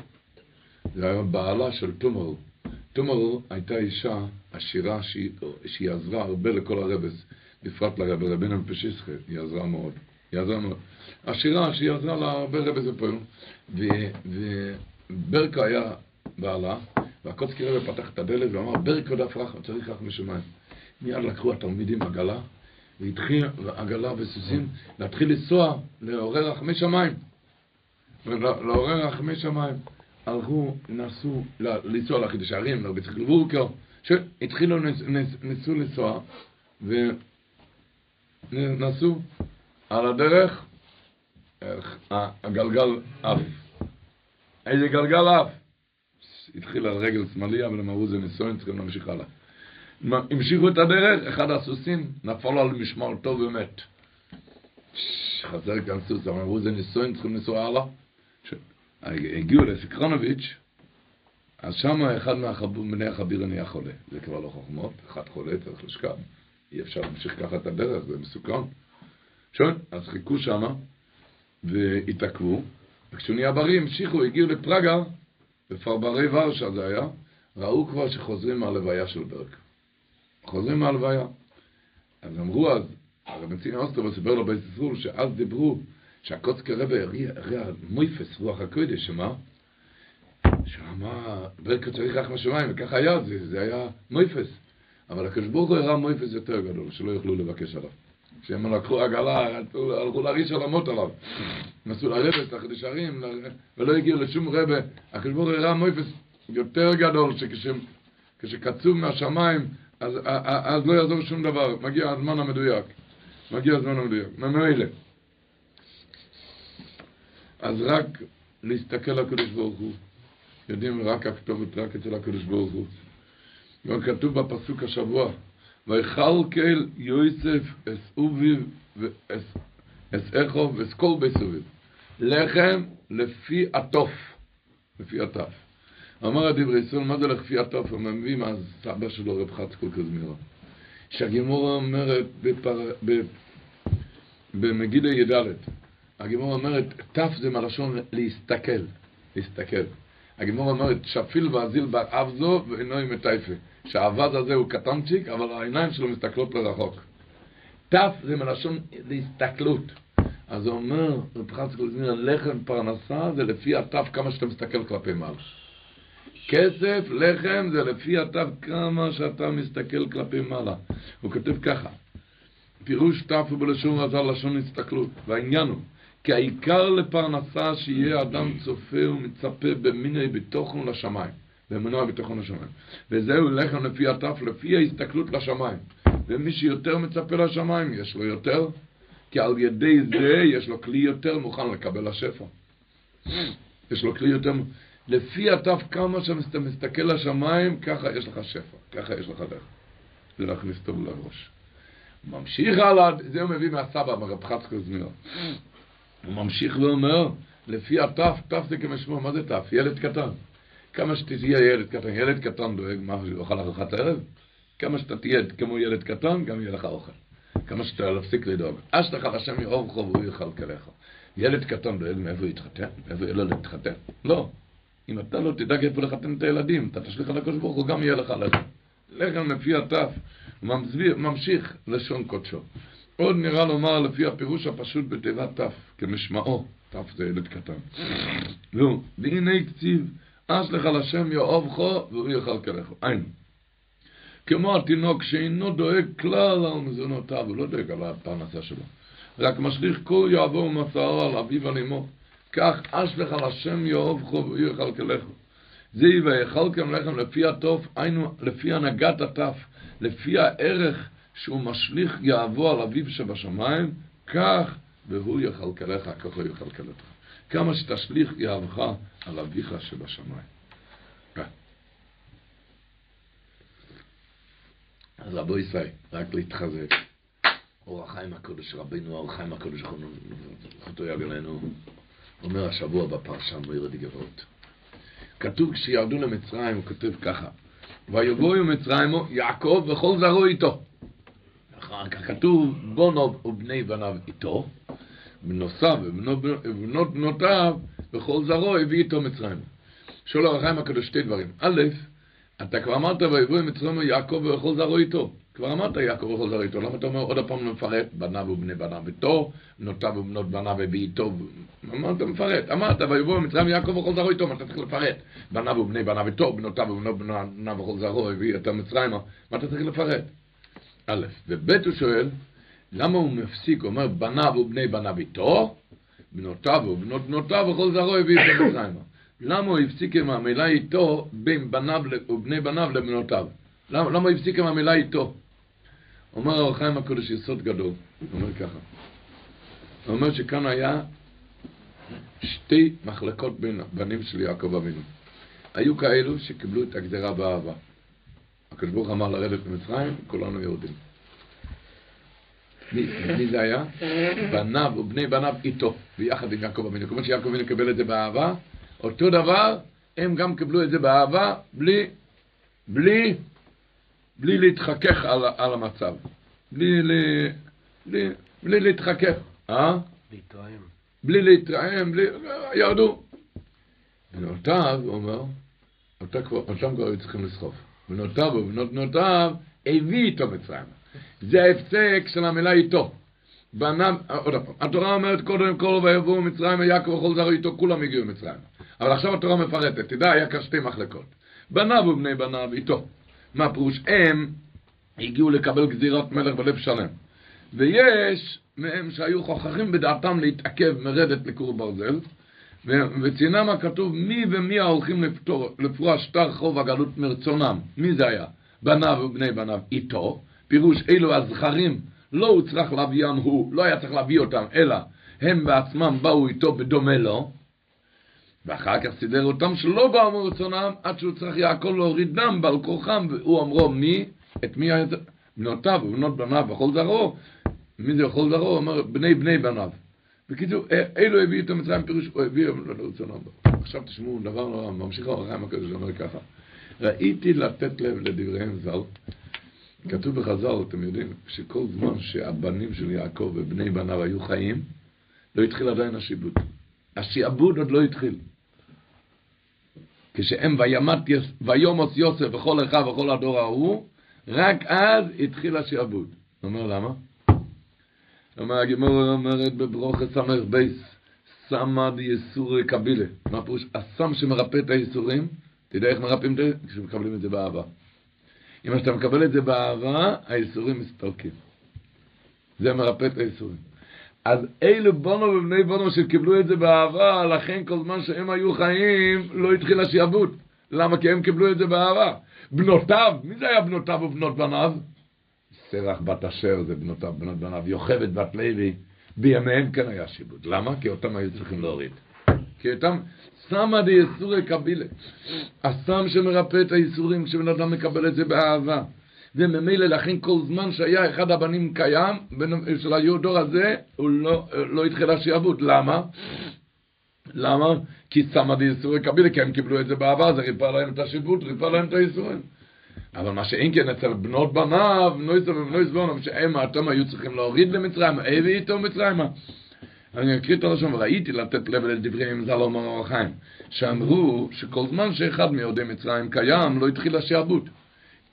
זה היה בעלה של תומרו. תומרו הייתה אישה עשירה שהיא, שהיא עזרה הרבה לכל הרבס, בפרט לרבי רבינו פשיסחה, היא עזרה מאוד. היא עזרה מאוד. עשירה שהיא עזרה להרבה רבס בפועל. וברקו היה בעלה, והקוצקי רבי פתח את הדלת ואמר, ברקו דף רחם, צריך רחמי שמיים. מיד לקחו התלמידים עגלה, והתחיל עגלה וסוסים להתחיל לנסוע לעורר רחמי שמיים. לעורר רחמי שמיים. הלכו, נסו לנסוע לחידוש הערים, לרבי צריך לבורקר, שהתחילו, נסו לנסוע, ונסו על הדרך, הגלגל עף. איזה גלגל עף? התחיל על רגל שמאלי, אבל הם אמרו זה ניסיון, צריכים להמשיך הלאה. המשיכו את הדרך, אחד הסוסים נפל על משמר טוב ומת. חזר כאן סוס, אמרו זה ניסויים, צריכים לנסוע הלאה. הגיעו לסקרונוביץ', אז שם אחד מבני החביר נהיה חולה. זה כבר לא חוכמות, אחד חולה, צריך לשכב. אי אפשר להמשיך ככה את הדרך, זה מסוכן. שואל, אז חיכו שם והתעכבו, וכשהוא נהיה בריא המשיכו, הגיעו לפראגה, בפרברי ורשה זה היה, ראו כבר שחוזרים מהלוויה של ברק. חוזרים מהלוויה. אז אמרו אז, הרב נציג אוסטרו סיפר לו בית ישראל, שאז דיברו, שהקוצקי רבי הריע מויפס, רוח הקודש, שמה? שאמר, ברקו צריך רק מהשמיים, וככה היה, זה, זה היה מויפס. אבל הקדוש ברוך הוא הראה מויפס יותר גדול, שלא יוכלו לבקש עליו. שהם לקחו עגלה, הלכו להריש עולמות עליו. נסו לרבת, לחידש הרים, ולא הגיעו לשום רבה. הקדוש ברוך הוא הראה מויפס יותר גדול, שכשקצוב מהשמיים, אז, אז לא יעזור שום דבר, מגיע הזמן המדויק. מגיע הזמן המדויק. ממילא. אז רק להסתכל על הקדוש ברוך הוא. יודעים רק הכתובת רק אצל הקדוש ברוך הוא. גם כתוב בפסוק השבוע, ויכלכל יוסף אס אוביב ואס איכו ואס כל. לחם לפי עטוף, לפי עטף. אמר הדברי ישראל, מה זה לכפי עטוף? הוא מביא מהסבא שלו רב חצקול קזמירה. שהגימורה אומרת בפר... במגילה י"ד, הגימורה אומרת, תף זה מלשון להסתכל, להסתכל. הגימורה אומרת, שפיל ואזיל בר אב זו ואינו עם מטייפה. שהאבז הזה הוא קטנצ'יק, אבל העיניים שלו מסתכלות לרחוק. תף זה מלשון להסתכלות. אז הוא אומר, רב חצקול קזמירה, לחם פרנסה זה לפי התף כמה שאתה מסתכל כלפי מעלה. כסף, לחם, זה לפי התו כמה שאתה מסתכל כלפי מעלה. הוא כותב ככה, פירוש תו הוא בלשון רזל לשון הסתכלות, והעניין הוא, כי העיקר לפרנסה שיהיה אדם צופה ומצפה במיני ביטוחון לשמיים, במנוע ביטוחון לשמיים. וזהו לחם לפי התו, לפי ההסתכלות לשמיים. ומי שיותר מצפה לשמיים, יש לו יותר, כי על ידי זה יש לו כלי יותר מוכן לקבל השפע. יש לו כלי יותר מוכן. לפי התו כמה שאתה מסתכל לשמיים, ככה יש לך שפע, ככה יש לך דרך. זה להכניס טוב לראש. ממשיך הלאה, זה הוא מביא מהסבא, מרב חצקו זמיר. הוא ממשיך ואומר, לפי התף, תף זה כמשמעו, מה זה תף? ילד קטן. כמה שתהיה ילד קטן, ילד קטן דואג מה הוא אוכל ארוחת הערב, כמה שאתה תהיה כמו ילד קטן, גם יהיה לך אוכל. כמה שאתה להפסיק לדאוג. אשתך לשם יאור חוב והוא יאכל כליך. ילד קטן דואג מאיפה יתחתן? מאיפה לו להתחתן? לא. אם אתה לא תדאג איפה לחתן את הילדים, אתה תשליך על הקדוש ברוך הוא, גם יהיה לך לחם. לחם לפי התף, ממשיך לשון קודשו. עוד נראה לומר לפי הפירוש הפשוט בתיבת תף, כמשמעו, תף זה ילד קטן. לא, והנה קציב, אשלך לשם יאהבך והוא יאכל כלך. אין. כמו התינוק שאינו דואג כלל על מזונותיו, הוא לא דואג על הפרנסה שלו. רק משליך כל יעבור ומצעו על אביו ועל אמו. כך אשלך יאהבך והוא יאכל כלך. זה ויאכלכם לחם לפי הטוב, היינו לפי הנהגת הטף, לפי הערך שהוא משליך יהבו על אביו שבשמיים, כך והוא יכלכלך, ככה יכלכלך. כמה שתשליך יהבך על אביך שבשמיים. אז רבו ישראל, רק להתחזק. אור החיים הקודש, רבינו אור החיים הקודש, זכותו יגלנו, אומר השבוע בפרשה מוירד גבעות. כתוב כשירדו למצרים, הוא כותב ככה, ויבואו מצרימו יעקב וכל זרעו איתו. אחר כך כתוב בונו ובני בניו איתו, בנוסף ובנות בנותיו וכל זרעו הביא איתו מצרים. שואל הרחיים הקדוש שתי דברים. א', אתה כבר אמרת ויבואו מצרימו יעקב וכל זרעו איתו. כבר אמרת יעקב וכל זרעו איתו, למה אתה אומר עוד הפעם מפרט? בניו ובני בניו איתו, בנותיו ובנות בניו הביא איתו. אמרת מפרט, אמרת ויבואו מצרים יעקב וכל איתו, מה אתה צריך לפרט? בניו ובני בניו איתו, בנותיו ובנות בניו וכל זרעו הביא איתו מצרימה, מה אתה צריך לפרט? א', וב' הוא שואל, למה הוא מפסיק, הוא אומר, בניו ובני בניו איתו, בנותיו ובנות בנותיו וכל זרעו הביא איתו מצרימה. למה הוא הפסיק עם המילה איתו בין בניו ובני בניו לבנותיו? למה, למה הפסיק עם המילה איתו? אומר האור חיים הקודש יסוד גדול, הוא אומר ככה. הוא אומר שכאן היה שתי מחלקות בין בנים של יעקב אבינו. היו כאלו שקיבלו את הגדרה באהבה. הקדוש ברוך אמר לרדת ממצרים, כולנו יורדים. מי, מי זה היה? בניו ובני בניו איתו, ביחד עם יעקב אבינו. כמו שיעקב אבינו קיבל את זה באהבה, אותו דבר, הם גם קיבלו את זה באהבה, בלי, בלי, בלי להתחכך על, על המצב. בלי, בלי, בלי, בלי להתחכך. אה? להתרעם. בלי להתרעם, בלי, ירדו. בנותיו, הוא אומר, אותם כבר היו צריכים לסחוף. בנותיו ובנות בנותיו, הביא איתו מצרים. זה ההפסק של המילה איתו. בניו, עוד פעם, התורה אומרת קודם כל ויבואו מצרים ויעקב וכל זרעו איתו, כולם הגיעו מצרים. אבל עכשיו התורה מפרטת, תדע, היה כאן שתי מחלקות. בניו ובני בניו איתו. מה פירוש? הם הגיעו לקבל גזירת מלך בלב שלם. ויש מהם שהיו חוככים בדעתם להתעכב מרדת לכור ברזל, וציינה מה כתוב, מי ומי ההולכים לפתור, לפרוע שטר חוב הגלות מרצונם. מי זה היה? בניו ובני בניו איתו. פירוש אלו הזכרים, לא הוצלח להביאם הוא, לא היה צריך להביא אותם, אלא הם בעצמם באו איתו בדומה לו. ואחר כך סידר אותם שלא באו מרצונם, עד שהוא צריך יעקב להוריד דם בעל כורחם, והוא אמרו מי? את מי היה בנותיו ובנות בניו וכל זרעו. מי זה וכל זרעו? הוא אומר בני בני בניו. בקיצור, אלו הביא איתו מצרים פירוש, הוא הביא אותם לרצונם. עכשיו תשמעו, דבר נורא, ממשיך הרחיים הקדוש אומר ככה. ראיתי לתת לב לדבריהם ז"ל, כתוב בחז"ל, אתם יודעים, שכל זמן שהבנים של יעקב ובני בניו היו חיים, לא התחיל עדיין השיבוד. השיעבוד עוד לא התחיל. כשהם וימת יוסף וכל אחיו וכל הדור ההוא, רק אז התחיל השיעבוד. אומר למה? אומר הגמרא אומרת בברכות סמך בייס, סמא דייסורי קבלה. מה פירוש? הסם שמרפא את הייסורים, תדע איך מרפאים את זה? כשמקבלים את זה באהבה. אם אתה מקבל את זה באהבה, הייסורים מסתלקים. זה מרפא את הייסורים. אז אלו בונו ובני בונו שקיבלו את זה באהבה, לכן כל זמן שהם היו חיים, לא התחיל השיעבוד. למה? כי הם קיבלו את זה באהבה. בנותיו, מי זה היה בנותיו ובנות בניו? סרח בת אשר זה בנותיו, בנות בניו, יוכבד בת לוי, בימיהם כן היה שיבוד. למה? כי אותם היו צריכים להוריד. כי אותם, סמא דייסורי קבילה. הסם שמרפא את הייסורים כשבן אדם מקבל את זה באהבה. וממילא לכן כל זמן שהיה אחד הבנים קיים, של היודור הזה, הוא לא, לא התחיל השיעבוד. למה? למה? כי סמא דייסורי קבילה, כי הם קיבלו את זה באהבה, זה ריפא להם את השיבוד, ריפא להם את הייסורים. אבל מה שאין כן אצל בנות בניו, נויסו ובנויס בונו, שהם אתם היו צריכים להוריד למצרים, הביא איתו מצרימה. אני אקריא את הלשון, וראיתי לתת לב לדבריהם ז"ל אומר אור החיים, שאמרו שכל זמן שאחד מיהודי מצרים קיים, לא התחיל השעבוד.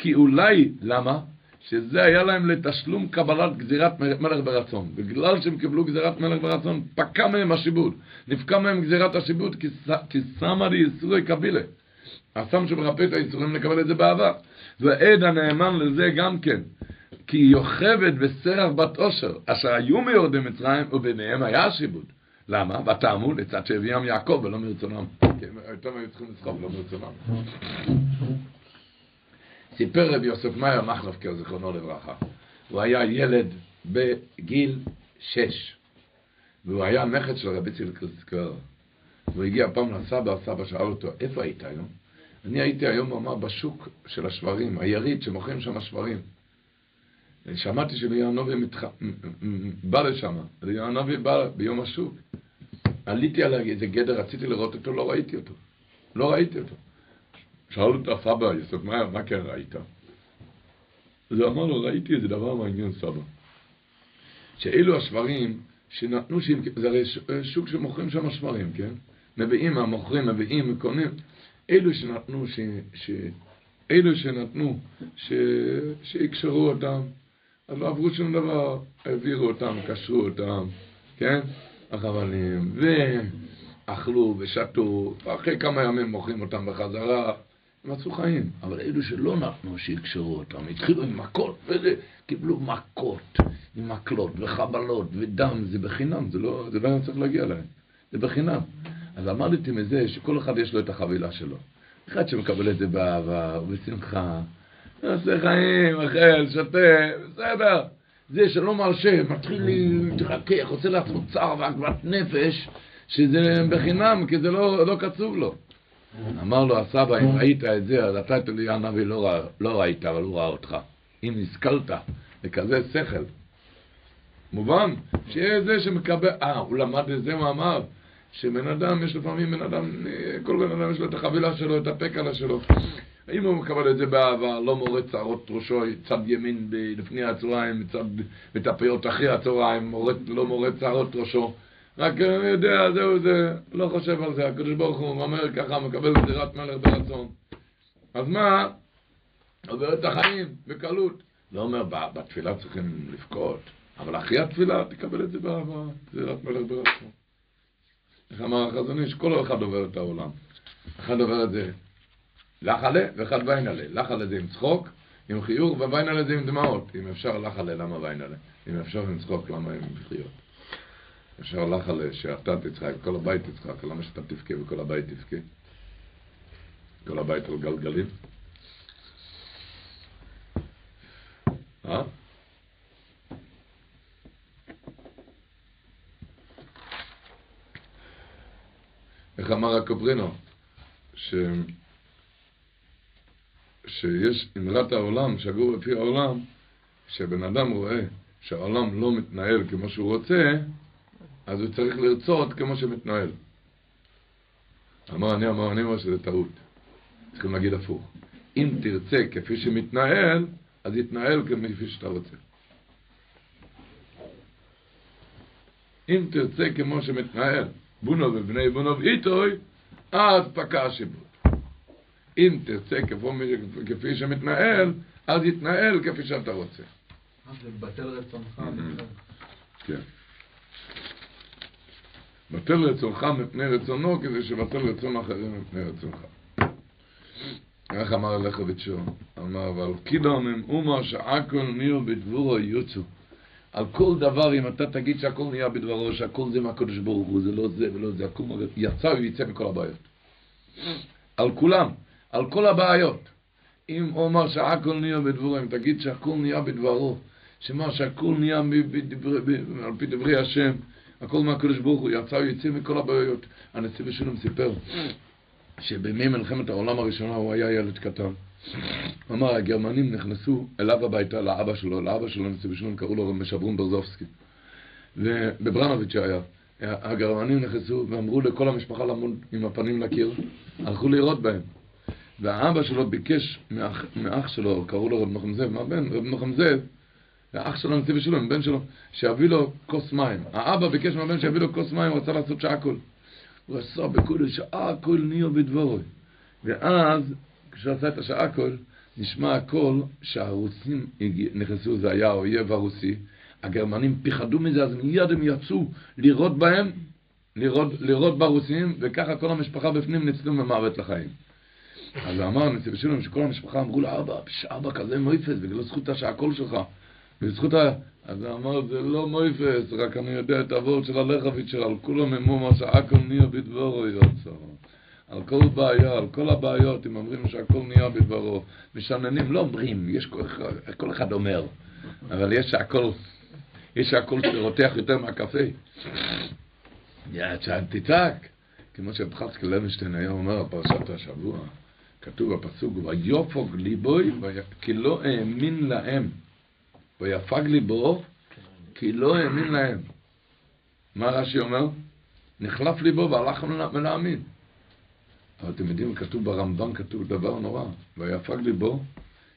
כי אולי, למה? שזה היה להם לתשלום קבלת גזירת מלך ברצון. בגלל שהם קיבלו גזירת מלך ברצון, פקע מהם השיבוד. נפקע מהם גזירת השיבוד, כי שמה לי יסורי קבילה. הסם שמרפא את היצורים לקבל את זה באהבה. ועד הנאמן לזה גם כן. כי יוכבת בסרח בת עושר, אשר היו מיורדי מצרים, וביניהם היה השיבוד. למה? וטעמו לצד שהביאם יעקב ולא מרצונם. הם יותר היו צריכים לסחוב, לא מרצונם. סיפר רבי יוסף מאיר מחלפקר, זיכרונו לברכה. הוא היה ילד בגיל שש, והוא היה נכד של רבי צילקרסקר. הוא הגיע פעם לסבא, הסבא שאל אותו, איפה היית היום? אני הייתי היום, הוא אמר, בשוק של השברים, היריד שמוכרים שם השברים. שמעתי שליאנובי מתח... בא לשם, ליאנובי בא ביום השוק. עליתי על איזה גדר, רציתי לראות אותו, לא ראיתי אותו. לא ראיתי אותו. שאל אותו הסבא, יוסף מאיר, מה כן ראית? אז הוא אמר לו, ראיתי איזה דבר מעניין סבא. שאלו השברים שנתנו, זה הרי שוק שמוכרים שם שברים, כן? מביאים, המוכרים מביאים, קונים. אלו שנתנו, ש, ש, אלו שנתנו, ש, שיקשרו אותם, אז לא עברו שום דבר, העבירו אותם, קשרו אותם, כן? החבלים, ואכלו ושתו, ואחרי כמה ימים מוכרים אותם בחזרה, עשו חיים. אבל אלו שלא נתנו שיקשרו אותם, התחילו עם מכות, וקיבלו מכות, עם מקלות וחבלות ודם, זה בחינם, זה לא, זה לא היה צריך להגיע להם, זה בחינם. אז למדתי מזה שכל אחד יש לו את החבילה שלו. אחד שמקבל את זה באהבה ובשמחה, עושה חיים, אוכל, שותה, בסדר. זה שלא מרשה, מתחיל להתרכך, עושה לעצמו צער ועגבת נפש, שזה בחינם, כי זה לא, לא קצוב לו. אמר לו הסבא, אם ראית את זה, אז אתה את אליהו הנביא לא, לא ראית, אבל הוא ראה אותך. אם השכלת לכזה שכל. מובן? שיהיה זה שמקבל, אה, הוא למד את זה, הוא אמר, שבן אדם, יש לפעמים בן אדם, כל בן אדם יש לו את החבילה שלו, את הפקלה שלו. אם הוא מקבל את זה באהבה, לא מורד שערות ראשו, צד ימין לפני הצהריים, צד מטפיות אחרי הצהריים, מורד, לא מורד שערות ראשו. רק הוא יודע, זהו זה, לא חושב על זה, הקדוש ברוך הוא אומר ככה, מקבל בחירת מלך ברצון. אז מה? עובר את החיים בקלות. לא אומר, בתפילה צריכים לבכות, אבל אחרי התפילה תקבל את זה באהבה, בחירת מלך ברצון. איך אמר החזון איש? כל אחד עובר את העולם. אחד עובר את זה לחלה ואחד ויינלה. לחלה זה עם צחוק, עם חיוך, וויינלה זה עם דמעות. אם אפשר לחלה, למה ויינלה? אם אפשר עם צחוק, למה עם חיוך? אפשר לחלה שאתה תצחק, כל הבית תצחק, למה שאתה תבכה וכל הבית תבכה? כל הבית על גלגלים? אה? איך אמר הקוברינו? ש... שיש אמרת העולם, שגור לפי העולם, שבן אדם רואה שהעולם לא מתנהל כמו שהוא רוצה, אז הוא צריך לרצות כמו שמתנהל. אמר אני, אמר אני, אמר שזה טעות. צריכים להגיד הפוך. אם תרצה כפי שמתנהל, אז יתנהל כפי שאתה רוצה. אם תרצה כמו שמתנהל, בונו ובני בונו ואיתוי, אז פקע השיבוד. אם תרצה כפי שמתנהל, אז יתנהל כפי שאתה רוצה. זה בטל רצונך. כן. בטל רצונך מפני רצונו, כדי שבטל רצון אחרים מפני רצונך. איך אמר בתשור? אמר, אבל כילון הם אומה שעכול ניר בדבורו יוצו. על כל דבר, אם אתה תגיד שהכל נהיה בדברו, שהכל זה מהקדוש ברוך הוא, זה לא זה ולא זה, הכל יצא ויצא מכל הבעיות. על כולם, על כל הבעיות. אם אומר שהכל נהיה בדברו, אם תגיד שהכל נהיה בדברו, שמה שהכל נהיה על פי דברי השם, הכל מהקדוש ברוך הוא, יצא ויצא מכל הבעיות. הנשיא בשולם סיפר שבימי מלחמת העולם הראשונה הוא היה ילד קטן. אמר, הגרמנים נכנסו אליו הביתה, לאבא שלו, לאבא שלו, נשיא בשולם, קראו לו משברון ברזובסקי. ובברנוביץ' היה. הגרמנים נכנסו ואמרו לכל המשפחה לעמוד עם הפנים לקיר, הלכו לראות בהם. והאבא שלו ביקש מאח, מאח שלו, קראו לו רב נחם זאב, מה בן? האח שלו נשיא בשולם, בן שלו, שיביא לו כוס מים. האבא ביקש מהבן שיביא לו כוס מים, הוא רצה לעשות שעקול. הוא עשה בקודש שעקול נהיה בדבורוי. ואז, כשהוא עשה את השעקול, נשמע הכל שהרוסים נכנסו, זה היה האויב הרוסי, הגרמנים פיחדו מזה, אז מיד הם יצאו לירות בהם, לירות, לירות ברוסים, וככה כל המשפחה בפנים ניצלו ממוות לחיים. אז אמר נציב שלום שכל המשפחה אמרו לו, אבא, כזה מויפס, בגלל זכות שהקול שלך. בזכות ה... אז הוא אמר, זה לא מויפס, רק אני יודע את הוורד של הלכביץ' על כולם אמור מה שהכל נהיה בדברו יוצא. על כל בעיה, על כל הבעיות, אם אומרים שהכל נהיה בדברו. משננים, לא אומרים, יש כל, כל אחד אומר, אבל יש שהכל, יש שהכל שרותח יותר מהקפה. תצעק. כמו שפחסקי לוינשטיין היה אומר על פרשת השבוע, כתוב בפסוק, ויופוג ליבוי, כי לא האמין להם. ויפג ליבו, כי לא האמין להם. מה רש"י אומר? נחלף ליבו והלך מלהאמין. אבל אתם יודעים, כתוב ברמב"ן, כתוב דבר נורא, ויפג ליבו,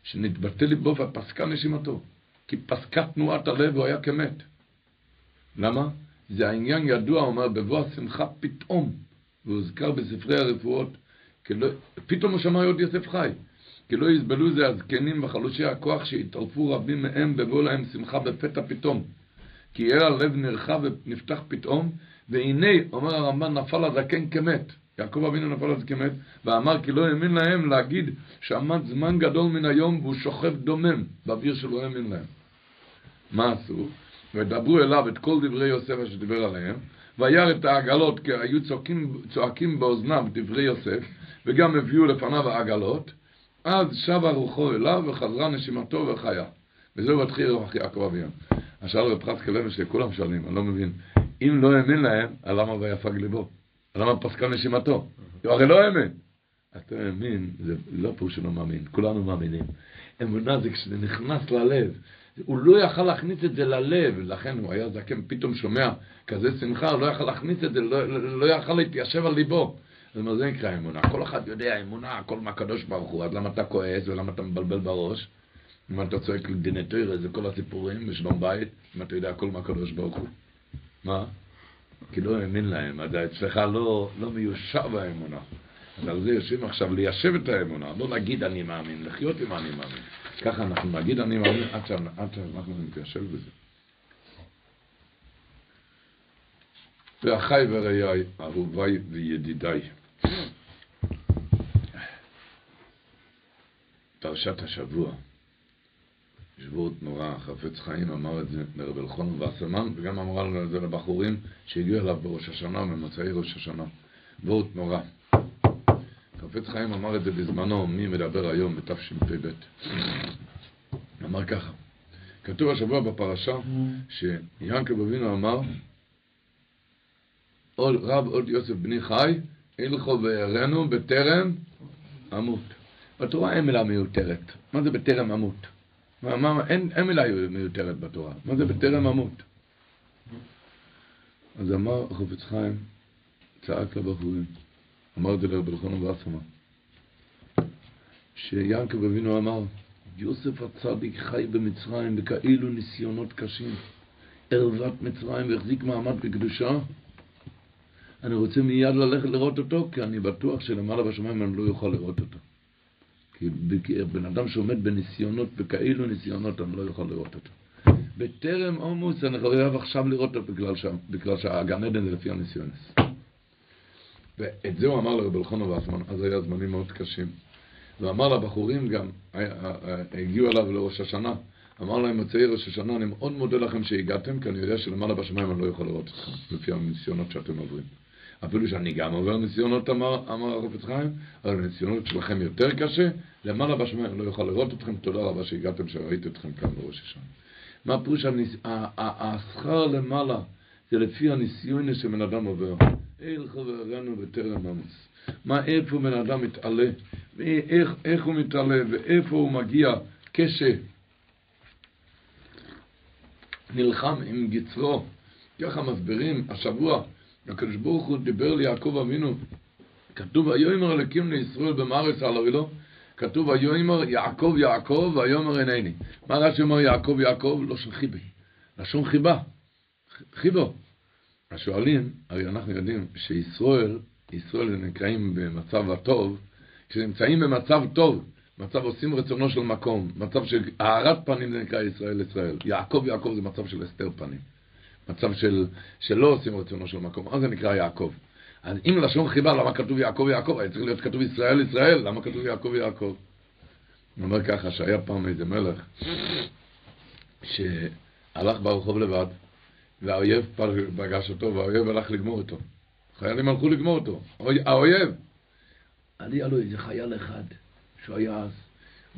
שנתבטא ליבו ופסקה נשימתו. כי פסקה תנועת הלב והוא היה כמת. למה? זה העניין ידוע, אומר, בבוא השמחה פתאום, והוזכר בספרי הרפואות, לא, פתאום הוא שמע עוד יוסף חי. כי לא יסבלו זה הזקנים וחלושי הכוח שהתערפו רבים מהם בבוא להם שמחה בפתע פתאום. כי ירא הלב נרחב ונפתח פתאום, והנה, אומר הרמב"ן, נפל הזקן כמת. יעקב אבינו נפל אז כמת, ואמר כי לא האמין להם להגיד שעמד זמן גדול מן היום והוא שוכב דומם באוויר שלא האמין להם. מה עשו? ודברו אליו את כל דברי יוסף אשר דיבר עליהם, וירא את העגלות, כי היו צועקים, צועקים באוזניו דברי יוסף, וגם הביאו לפניו העגלות, אז שבה רוחו אליו וחזרה נשימתו וחיה. וזהו התחיל רוח יעקב אבינו. אז שאל רב חסקי לוי שכולם שואלים, אני לא מבין, אם לא האמין להם, למה ויפג ליבו? למה פסקה נשימתו? הוא הרי לא האמין. אתה מאמין, זה לא פירוש שלא מאמין, כולנו מאמינים. אמונה זה כשזה נכנס ללב. הוא לא יכל להכניס את זה ללב, לכן הוא היה זקן, פתאום שומע כזה שמחה, הוא לא יכל להכניס את זה, לא, לא, לא יכל להתיישב על ליבו. זאת אומרת, זה נקרא אמונה. כל אחד יודע אמונה, הכל מהקדוש ברוך הוא, אז למה אתה כועס ולמה אתה מבלבל בראש? אם אתה צועק לדינטויר, זה כל הסיפורים בשלום בית, אם אתה יודע הכל מהקדוש ברוך הוא. מה? כי לא האמין להם, אז אצלך לא, לא מיושב האמונה. אז על זה יושבים עכשיו ליישב את האמונה, לא להגיד אני מאמין, לחיות עם אני מאמין. ככה אנחנו נגיד אני מאמין עד שאנחנו נתיישב בזה. ואחיי ורעיי, אהוביי וידידיי. פרשת השבוע. שבועות נורא, חפץ חיים אמר את זה לרב אלחון וסרמן, וגם אמרה לנו את זה לבחורים שהגיעו אליו בראש השנה, ממוצאי ראש השנה. וורט נורא. חפץ חיים אמר את זה בזמנו, מי מדבר היום בתשפ"ב. אמר ככה, כתוב השבוע בפרשה שיענקב אבינו אמר, רב עוד יוסף בני חי, הלכו וירנו בטרם אמות. בתורה אין מילה מיותרת. מה זה בטרם אמות? מה, מה, אין, אין מילה מיותרת בתורה. מה זה בטרם אמות? אז אמר חופץ חיים, צעק לבחורים, אמר את זה לרבי אלחנן ואסרמן, שיעקב אבינו אמר, יוסף הצדיק חי במצרים בכאילו ניסיונות קשים, ערוות מצרים והחזיק מעמד בקדושה, אני רוצה מיד ללכת לראות אותו, כי אני בטוח שלמעלה בשמיים אני לא אוכל לראות אותו. כי בן אדם שעומד בניסיונות, בכאילו ניסיונות, אני לא יכול לראות אותו. בטרם עומוס אני חייב עכשיו לראות אותו בגלל, ש... בגלל שהגן עדן זה לפי הניסיונס. ואת זה הוא אמר לרב אלחונו ואסמן, אז היה זמנים מאוד קשים. ואמר לבחורים גם, הגיעו אליו לראש השנה, אמר להם מוצאי ראש השנה, אני מאוד מודה לכם שהגעתם, כי אני יודע שלמעלה בשמיים אני לא יכול לראות אתכם, לפי הניסיונות שאתם עוברים. אפילו שאני גם עובר ניסיונות, אמר, אמר החופץ חיים, אבל הניסיונות שלכם יותר קשה, למעלה בשמיים לא יוכל לראות אתכם, תודה רבה שהגעתם, שראיתי אתכם כאן בראש השנה. מה הפירוש השכר למעלה? זה לפי הניסיון שבן אדם עובר. אל חברנו בטרם עמוס. מה, איפה בן אדם מתעלה, ואיך איך הוא מתעלה, ואיפה הוא מגיע כש... נלחם עם גצרו. ככה מסבירים השבוע הקדוש ברוך הוא דיבר ליעקב אבינו, כתוב ויאמר אלוקים לישראל במארץ על הרי כתוב ויאמר יעקב יעקב ויאמר הנני. מה רש"י אומר יעקב יעקב? לא של חיבי, לשון חיבה, חיבו. השואלים, הרי אנחנו יודעים שישראל, ישראל נקראים במצב הטוב, כשנמצאים במצב טוב, מצב עושים רצונו של מקום, מצב של הארת פנים זה נקרא ישראל ישראל. יעקב יעקב זה מצב של הסתר פנים. מצב של, שלא עושים רצונו של מקום, אז זה נקרא יעקב. אז אם לשון חיבה, למה כתוב יעקב יעקב? היה צריך להיות כתוב ישראל ישראל, למה כתוב יעקב יעקב? הוא אומר ככה, שהיה פעם איזה מלך, שהלך ברחוב לבד, והאויב פגש אותו, והאויב הלך לגמור אותו. חיילים הלכו לגמור אותו. האויב. עלייה לו איזה חייל אחד, שהוא היה אז,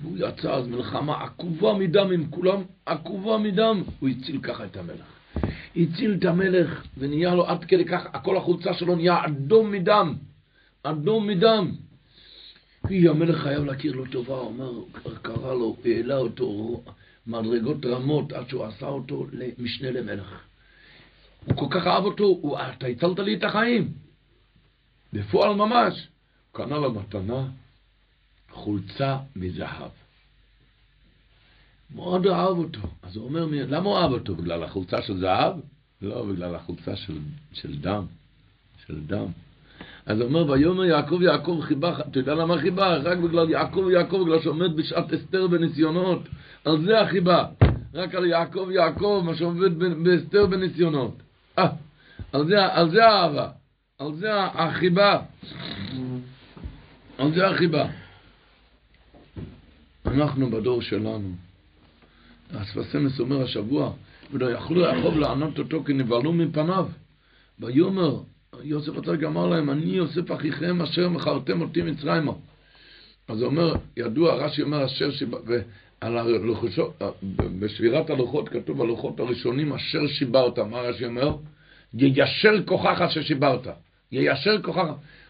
והוא יצא אז מלחמה עקובה מדם עם כולם, עקובה מדם, הוא הציל ככה את המלך. הציל את המלך, ונהיה לו עד כדי כך, כל החולצה שלו נהיה אדום מדם. אדום מדם. כי המלך חייב להכיר לו טובה, הוא אומר, קרא לו, העלה אותו מדרגות רמות עד שהוא עשה אותו למשנה למלך. הוא כל כך אהב אותו, הוא, אתה הצלת לי את החיים. בפועל ממש. קנה לו מתנה חולצה מזהב. מאוד אהב אותו. אז הוא אומר, למה הוא אהב אותו? בגלל החולצה של זהב? לא, בגלל החולצה של, של דם. של דם. אז הוא אומר, ויאמר יעקב יעקב חיבה, אתה יודע למה חיבה? רק בגלל יעקב יעקב, בגלל שעומד בשעת אסתר בניסיונות. על זה החיבה. רק על יעקב יעקב, מה שעומד באסתר בניסיונות. אה, על זה, על זה האהבה. על זה החיבה. על זה החיבה. אנחנו בדור שלנו. אספסמס אומר השבוע, ולא יכלו יעקב לענות אותו כי נבהלו מפניו. ויאמר, יוסף הצדיק אמר להם, אני יוסף אחיכם אשר מכרתם אותי מצרימה. אז הוא אומר, ידוע, רש"י אומר, אשר שיב... הלוחשות, בשבירת הלוחות כתוב, הלוחות הראשונים אשר שיברת, מה רש"י אומר? יישר כוחך אשר שיברת. יישר כוחך.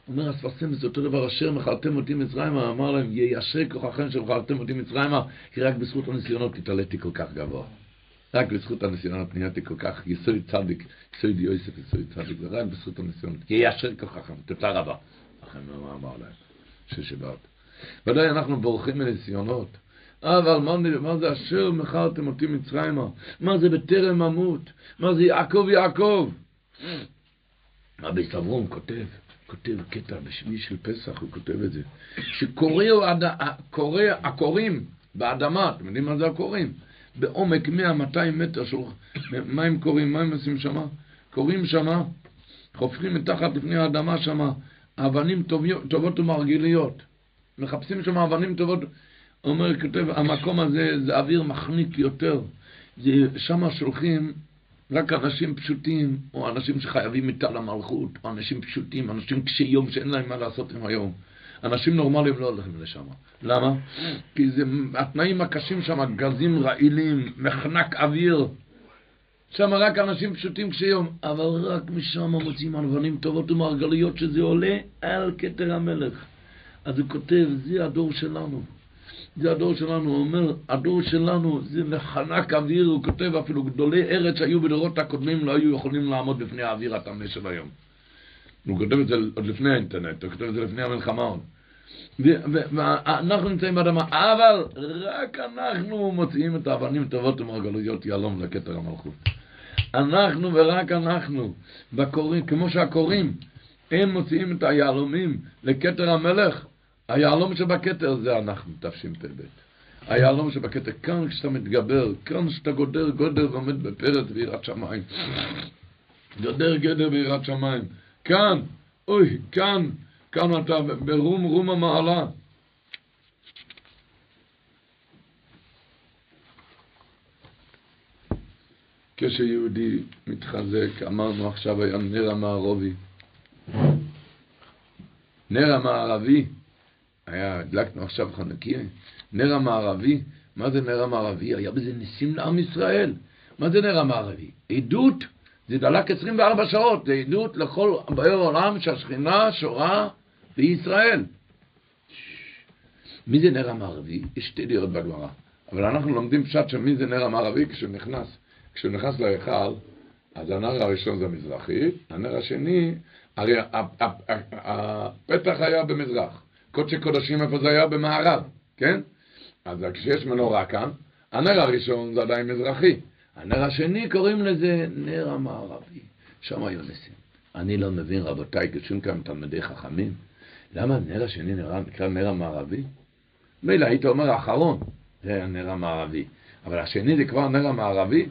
אומר הספרסם, זה אותו דבר, אשר מכרתם אותי מצרימה, אמר להם, יישר כוחכם שמכרתם אותי מצרימה, כי רק בזכות הניסיונות התעליתי כל כך גבוה. רק בזכות הניסיונות נהייתי כל כך יסוי צדיק, יסוי יוסף, יסוי צדיק, ורק בזכות הניסיונות. יישר כוחכם, תודה רבה. לכן הוא אמר להם, ששיברת. ודאי אנחנו בורחים מניסיונות. אבל מה, מה זה אשר מכרתם אותי מצרימה? מה זה בטרם אמות? מה זה יעקב יעקב? רבי סברום כותב, כותב קטע בשביל של פסח, הוא כותב את זה, הקוראים באדמה, אתם יודעים מה זה הקוראים? בעומק 100-200 מטר של מים קוראים, מה הם עושים שמה? קוראים שמה, חופרים מתחת לפני האדמה שמה, אבנים טובות ומרגיליות. מחפשים שם אבנים טובות. אומר, כותב, המקום הזה זה אוויר מחניק יותר. שם שולחים רק אנשים פשוטים, או אנשים שחייבים מטל המלכות, או אנשים פשוטים, אנשים קשי יום שאין להם מה לעשות עם היום. אנשים נורמליים לא הולכים לשם. למה? כי זה, התנאים הקשים שם, גזים רעילים, מחנק אוויר. שם רק אנשים פשוטים קשי יום, אבל רק משם מוצאים ענבנים טובות ומרגליות שזה עולה על כתר המלך. אז הוא כותב, זה הדור שלנו. זה הדור שלנו, הוא אומר, הדור שלנו זה מחנק אוויר, הוא כותב אפילו גדולי ארץ שהיו בדורות הקודמים לא היו יכולים לעמוד בפני האוויר הטמא של היום. הוא כותב את זה עוד לפני האינטרנט, הוא כותב את זה לפני המלחמה עוד. ואנחנו נמצאים באדמה, אבל רק אנחנו מוציאים את האבנים טובות ומרגלויות יהלום לכתר המלכות. אנחנו ורק אנחנו, בקוראים, כמו שהקוראים, הם מוציאים את היהלומים לכתר המלך, היהלום שבכתר זה אנחנו, תשפ"ב. היהלום שבכתר, כאן כשאתה מתגבר, כאן כשאתה גודר גודר ועומד בפרץ ביראת שמיים. גודר גדר ביראת שמיים. כאן, אוי, כאן, כאן אתה ברום רום המעלה. כשיהודי מתחזק, אמרנו עכשיו היה נר המערבי. נר המערבי היה, הדלקנו עכשיו חנוכיה, נר המערבי, מה זה נר המערבי? היה בזה ניסים לעם ישראל. מה זה נר המערבי? עדות, זה דלק 24 שעות, זה עדות לכל באי העולם שהשכינה שורה בישראל. מי זה נר המערבי? יש שתי דעות בגמרא. אבל אנחנו לומדים פשט של מי זה נר המערבי כשהוא נכנס. כשהוא נכנס להיכל, אז הנר הראשון זה מזרחי, הנר השני, הרי הפתח היה במזרח. קודשי קודשים איפה זה היה? במערב, כן? אז כשיש מנורה כאן, הנר הראשון זה עדיין מזרחי. הנר השני קוראים לזה נר המערבי. שם היו ניסים. אני לא מבין, רבותיי, כשום כאן תלמידי חכמים, למה הנר השני נראה, נקרא נר המערבי? מילא היית אומר האחרון, זה הנר המערבי. אבל השני זה כבר נר המערבי.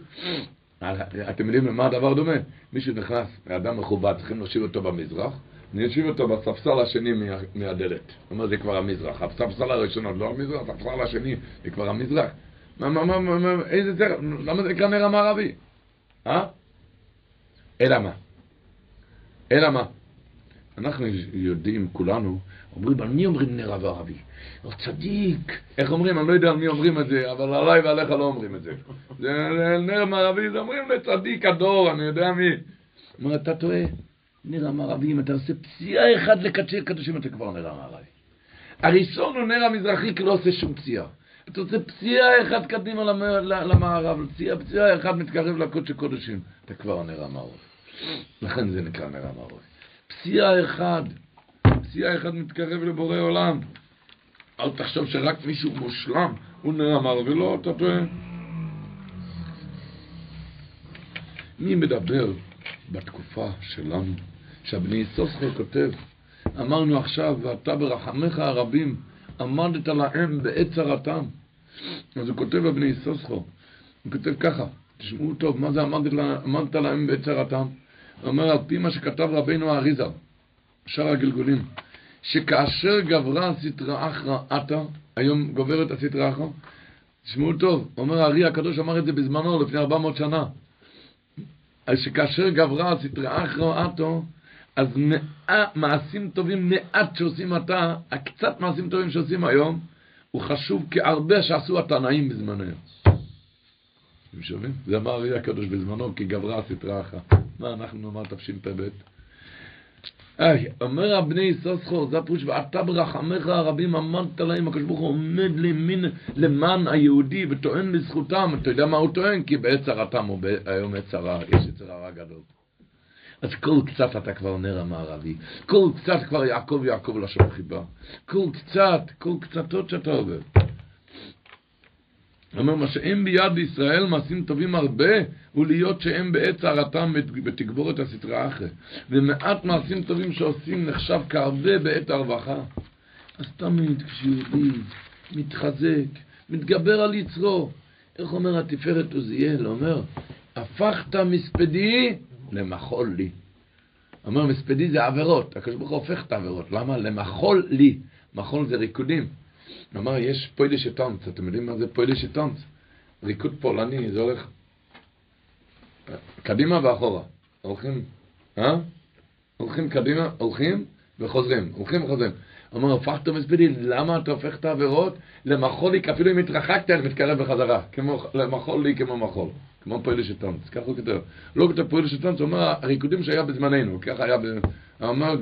אתם יודעים למה הדבר דומה? מישהו נכנס, אדם מכובד, צריכים להושיב אותו במזרח, אני אשיב אותו בספסל השני מה, מהדלת. הוא אומר, זה כבר המזרח. הספסל הראשון עוד לא המזרח, הספסל השני זה כבר המזרח. מה, מה, מה, מה, איזה זה, למה זה נקרא נר המערבי? אה? אלא מה? אלא מה? אנחנו יודעים, כולנו, אומרים, על מי אומרים נר המערבי? הוא צדיק. איך אומרים? אני לא יודע על מי אומרים את זה, אבל עליי ועליך לא אומרים את זה. זה נר מערבי, זה אומרים לצדיק הדור, אני יודע מי. אומר, אתה טועה. נר המערבי, אם אתה עושה פציעה אחד לקדשי קדושים, אתה כבר נר המערבי. הראשון הוא נר המזרחי, כי לא עושה שום פציעה. אתה עושה פציעה אחד קדימה למערב, פציעה, פציעה אחד מתקרב לקודש קודשים, אתה כבר נר המערבי. לכן זה נקרא נר המערבי. פציעה אחד, פציעה אחד מתקרב לבורא עולם. אל תחשוב שרק מישהו מושלם הוא נר המערבי, לא, אתה טועה. מי מדבר בתקופה שלנו, שהבני סוסחו כותב, אמרנו עכשיו, ואתה ברחמך הרבים עמדת להם בעת צרתם. אז הוא כותב בבני סוסחו, הוא כותב ככה, תשמעו טוב, מה זה עמדת, עמדת להם בעת צרתם? הוא אומר, על פי מה שכתב רבינו האריזה, שאר הגלגולים, שכאשר גברה הסטרא אחרא עתה, היום גוברת הסטרא אחרא, תשמעו טוב, אומר הארי הקדוש אמר את זה בזמנו, לפני 400 שנה, שכאשר גברה הסטרא אחרא עתו, אז מעט, מעשים טובים מעט שעושים אתה, הקצת מעשים טובים שעושים היום, הוא חשוב כהרבה שעשו התנאים בזמננו. אתם שומעים? זה אמר אריה הקדוש בזמנו, כי גברה הסטרא אחרא. מה אנחנו נאמר תשפ"ב? אומר הבני סוסחו, זה הפירוש, ואתה ברחמך הרבים עמדת להם, הקדוש ברוך הוא עומד לימין למען היהודי וטוען לזכותם, אתה יודע מה הוא טוען? כי בעת צרתם הוא היום עת צרה, יש עת צרה גדול. אז כל קצת אתה כבר נר המערבי, כל קצת כבר יעקב יעקב לשון חיבה, כל קצת, כל קצתות שאתה עובר. אומר, מה שאין ביד ישראל מעשים טובים הרבה, הוא להיות שהם בעת צערתם בתגבורת הסטרה אחרי. ומעט מעשים טובים שעושים נחשב כהרבה בעת הרווחה. אז תמיד כשיהודי מתחזק, מתגבר על יצרו, איך אומר התפארת עוזיאל? אומר, הפכת מספדי למחול לי. אומר, מספדי זה עבירות, הקדוש ברוך הוא הופך את העבירות. למה? למחול לי. מחול זה ריקודים. אמר, יש פוילה שטנץ, אתם יודעים מה זה פוילה שטנץ? ריקוד פולני, זה הולך קדימה ואחורה. הולכים, אה? הולכים קדימה, הולכים וחוזרים, הולכים וחוזרים. אומר, הפכת מספידי, למה אתה הופך את העבירות למחוליק, אפילו אם התרחקת, אני מתקרב בחזרה. כמו, למחול לי כמו מחול. כמו פועל שטנץ, ככה הוא כותב. לא כותב פועל שטנץ, הוא אומר, הריקודים שהיה בזמננו, ככה היה, הוא אמר,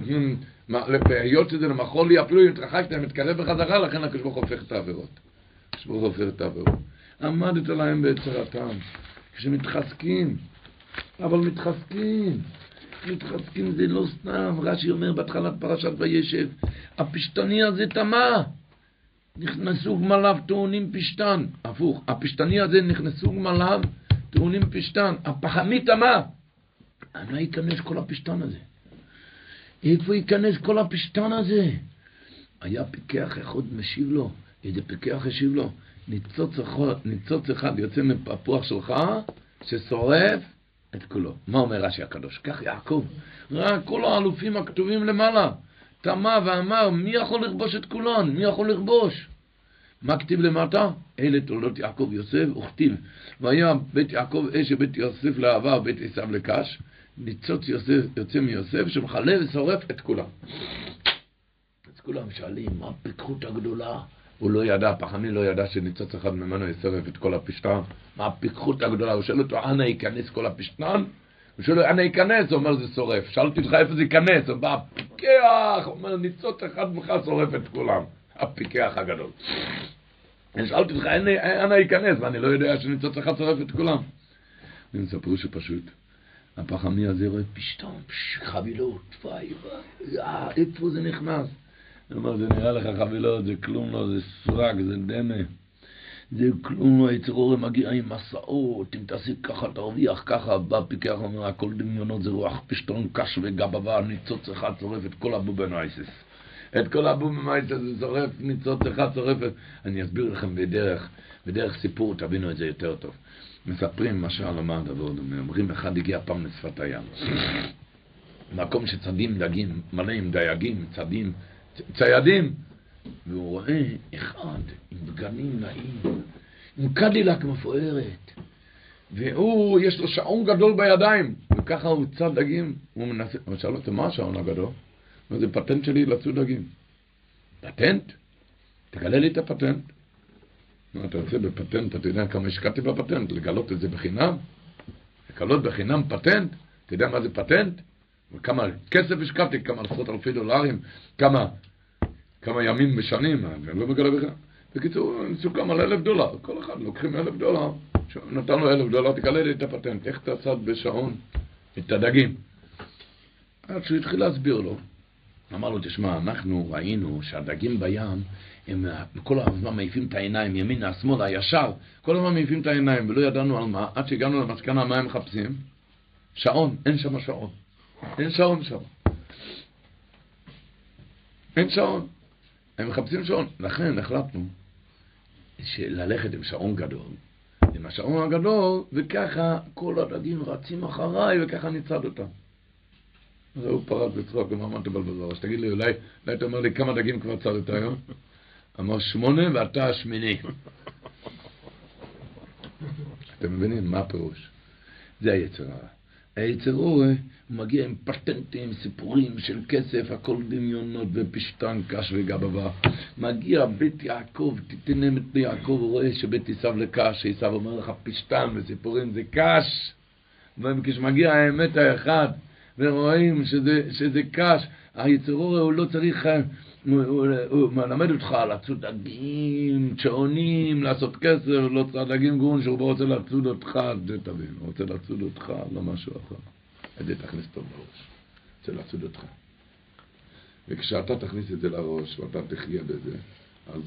היות שזה למחול לי, אפילו אם התרחקת, אני מתקרב בחזרה, לכן הקדוש ברוך הופך את העבירות. הקדוש ברוך הופך את העבירות. עמדת להם ביצרתם, כשמתחזקים, אבל מתחזקים. מתחזקים זה לא סתם, רש"י אומר בהתחלת פרשת וישב, הפשטני הזה טמא. נכנסו גמליו טעונים פשטן, הפוך, הפשטני הזה נכנסו גמליו טעונים פשטן, הפחמי טמא. לא ייכנס כל הפשטן הזה? איפה ייכנס כל הפשטן הזה? היה פיקח אחד משיב לו, איזה פיקח השיב לו, ניצוץ אחד, ניצוץ אחד יוצא מפפוח שלך, ששורף את כולו. מה אומר רש"י הקדוש? כך יעקב, רק כל האלופים הכתובים למעלה, תמה ואמר, מי יכול לכבוש את כולן? מי יכול לכבוש? מה כתיב למטה? אלה תולדות יעקב יוסף, וכתיב, והיה בית יעקב אש ובית יוסף לאהבה ובית עשיו לקש, ניצוץ יוסף יוצא מיוסף שמכלה ושורף את כולם. אז כולם שואלים, מה הפיקחות הגדולה? הוא לא ידע, פחמי לא ידע שניצוץ אחד ממנו ישרף את כל הפשטן. מה הפיקחות הגדולה? הוא שואל אותו, אנה ייכנס כל הפשטן? הוא שואל לו, אנה ייכנס? הוא אומר, זה שורף. שאלתי אותך איפה זה ייכנס? הוא בא, פיקח! הוא אומר, ניצוץ אחד ממך שורף את כולם. הפיקח הגדול. שאלתי אותך, אנה ייכנס? ואני לא יודע שניצוץ אחד שורף את כולם. אני מספרו שפשוט. הפחמי הזה רואה פשטן, חבילות, וואי וואי, אה, איפה זה נכנס? הוא אומר, זה נראה לך חבילות, זה כלום לא, זה סרק, זה דמה. זה כלום לא, יצרור מגיע עם מסעות, אם תעשי ככה תרוויח ככה, בא פיקח אומר, הכל דמיונות זה רוח פשטון קש וגבבה, ניצוץ אחד שורף את כל הבובנויסס. את כל הבובנויסס זה שורף, ניצוץ אחד שורף. אני אסביר לכם בדרך, בדרך סיפור, תבינו את זה יותר טוב. מספרים משל אמר דבר דומה, אומרים אחד הגיע פעם לשפת הים. מקום שצדים דגים, מלא עם דייגים, צדים, ציידים, והוא רואה אחד עם בגנים נעים, עם קדילק מפוארת, והוא, יש לו שעון גדול בידיים, וככה הוא צד דגים, הוא מנסה, הוא שאל אותו, מה השעון הגדול? זה פטנט שלי לצוד דגים. פטנט? תגלה לי את הפטנט. מה אתה רוצה בפטנט, אתה יודע כמה השקעתי בפטנט, לגלות את זה בחינם? לגלות בחינם פטנט? אתה יודע מה זה פטנט? וכמה כסף השקעתי, כמה עשרות אלפי דולרים, כמה, כמה ימים בשנים, אני לא מגלה בכלל. בקיצור, סוכם על אלף דולר, כל אחד לוקחים אלף דולר, נתן לו אלף דולר, תגלה לי את הפטנט, איך אתה צד בשעון את הדגים. עד שהוא התחיל להסביר לו, אמר לו, תשמע, אנחנו ראינו שהדגים בים, הם כל הזמן מעיפים את העיניים, ימינה, שמאלה, ישר, כל הזמן מעיפים את העיניים, ולא ידענו על מה, עד שהגענו למסקנה מה הם מחפשים. שעון, אין שם שעון. אין שעון שם. אין שעון. הם מחפשים שעון. לכן החלטנו ללכת עם שעון גדול, עם השעון הגדול, וככה כל הדגים רצים אחריי, וככה נצעד אותם. אז הוא פרץ בצחוק, אמר, מה אתה בלבזר? אז תגיד לי, אולי, אתה אומר לי כמה דגים כבר צדת היום? אמר, שמונה ואתה השמיני. אתם מבינים מה הפירוש? זה היצר הרע. היצר אורה, הוא מגיע עם פטנטים, סיפורים של כסף, הכל דמיונות ופשטן, קש וגבבה. מגיע בית יעקב, להם את יעקב, הוא רואה שבית עשיו לקש, עשיו אומר לך פשטן וסיפורים זה קש. וכשמגיע האמת האחד, ורואים שזה, שזה קש, היצר אורה הוא לא צריך... הוא מלמד אותך לצוד דגים, צ'עונים, לעשות כסף, לא צד דגים גרון, שהוא רוצה לצוד אותך, זה תבין, הוא רוצה לצוד אותך, לא משהו אחר. את זה תכניס טוב לראש, רוצה לצוד אותך. וכשאתה תכניס את זה לראש, ואתה תחיה בזה, אז...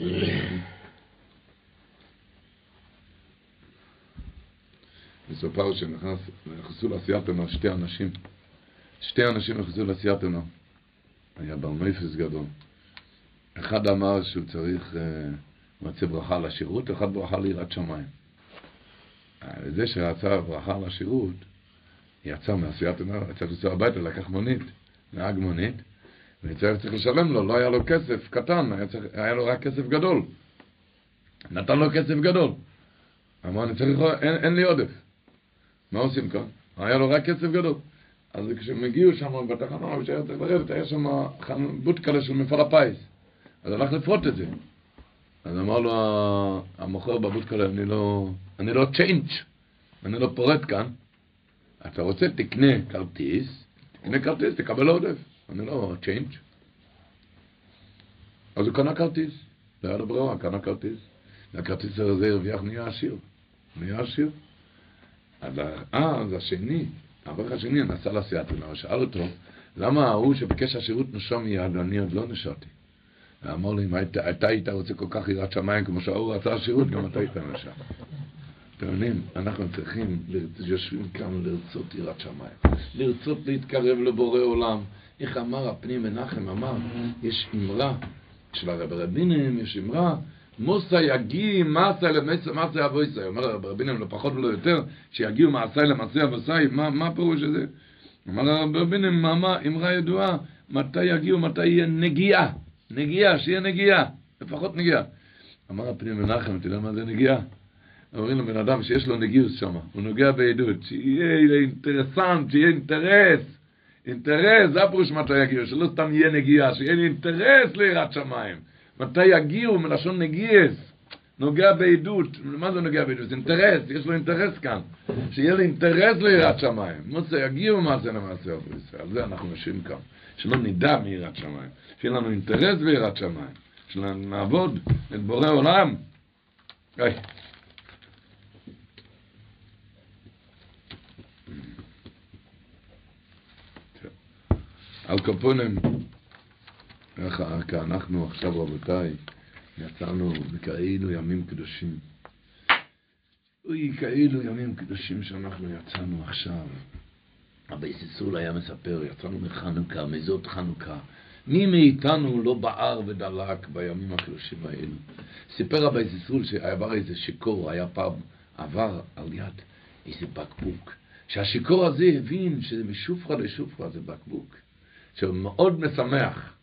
מסופר שנכנסו לעשייתנו שתי אנשים, שתי אנשים נכנסו לעשייתנו. היה בר נפש גדול. אחד אמר שהוא צריך, הוא רוצה ברכה לשירות, אחד ברכה ליראת שמיים. זה שרצה ברכה לשירות, יצא מעשיית הנר, צריך לנסוע הביתה, לקח מונית, נהג מונית, וצריך צריך לשלם לו, לא היה לו כסף קטן, היה, צריך, היה לו רק כסף גדול. נתן לו כסף גדול. אמר, אני צריך, אין, אין לי עודף. מה עושים כאן? היה לו רק כסף גדול. אז כשהם הגיעו שם בתחנה, כשהיה צריך לרדת, היה שם בודקלה של מפעל הפיס. אז הלך לפרוט את זה. אז אמר לו המוכר בבודקה, אני לא, אני לא change, אני לא פורט כאן. אתה רוצה, תקנה כרטיס, תקנה כרטיס, תקבל עודף. אני לא change. אז הוא קנה כרטיס, לא היה לו ברירה, קנה כרטיס. והכרטיס הזה הרוויח, נהיה עשיר. נהיה עשיר. אז, אז השני, האברך השני נסע לסיאטונה, שאל אותו, למה ההוא שביקש השירות נשום מיד, אני עוד לא נשרתי. ואמר לי, אם אתה היית רוצה כל כך יראת שמיים כמו שההוא רצה שירות, גם אתה היית נשם. אתם יודעים, אנחנו צריכים, יושבים כאן לרצות יראת שמיים, לרצות להתקרב לבורא עולם. איך אמר הפנים מנחם, אמר, יש אמרה של הרב רבינים, יש אמרה, מוסא יגיע מעשה למעשה אבויסאי, אומר הרב רבינים, לא פחות ולא יותר, שיגיעו מעשה למעשה אבויסאי, מה, הפירוש הזה? אמר הרב רבינים, אמרה ידועה, מתי יגיעו, מתי יהיה נגיעה. נגיעה, שיהיה נגיעה, לפחות נגיעה. אמר הפנים מנחם, אתה יודע מה זה נגיעה? אומרים לבן אדם שיש לו נגיעות שם, הוא נוגע בעדות, שיהיה אינטרסנט, שיהיה אינטרס, אינטרס, זה הפירוש מתי יגיעו, שלא סתם יהיה נגיעה, שיהיה לי אינטרס ליראת שמיים. מתי יגיעו, מלשון נגיעס, נוגע בעדות, מה זה נוגע בעדות? זה אינטרס, יש לו אינטרס כאן, שיהיה לי אינטרס ליראת שמיים. מוצא יגיעו מעשה למעשה עבור ישראל, זה אנחנו יושבים כאן, שלא נדע מיראת שמיים. שיהיה לנו אינטרס ביראת שמיים, שנעבוד את בורא עולם. היי. על קופונים, ככה, אנחנו עכשיו רבותיי, יצאנו בכאילו ימים קדושים. אוי, כאילו ימים קדושים שאנחנו יצאנו עכשיו. אבי סיסול היה מספר, יצאנו מחנוכה, מזאת חנוכה. מי מאיתנו לא בער ודלק בימים הקדושים האלו? סיפר רבי זיסרול שעבר איזה שיכור, היה פעם, עבר על יד איזה בקבוק שהשיכור הזה הבין שזה משופרה לשופרה, זה בקבוק, שהוא מאוד משמח.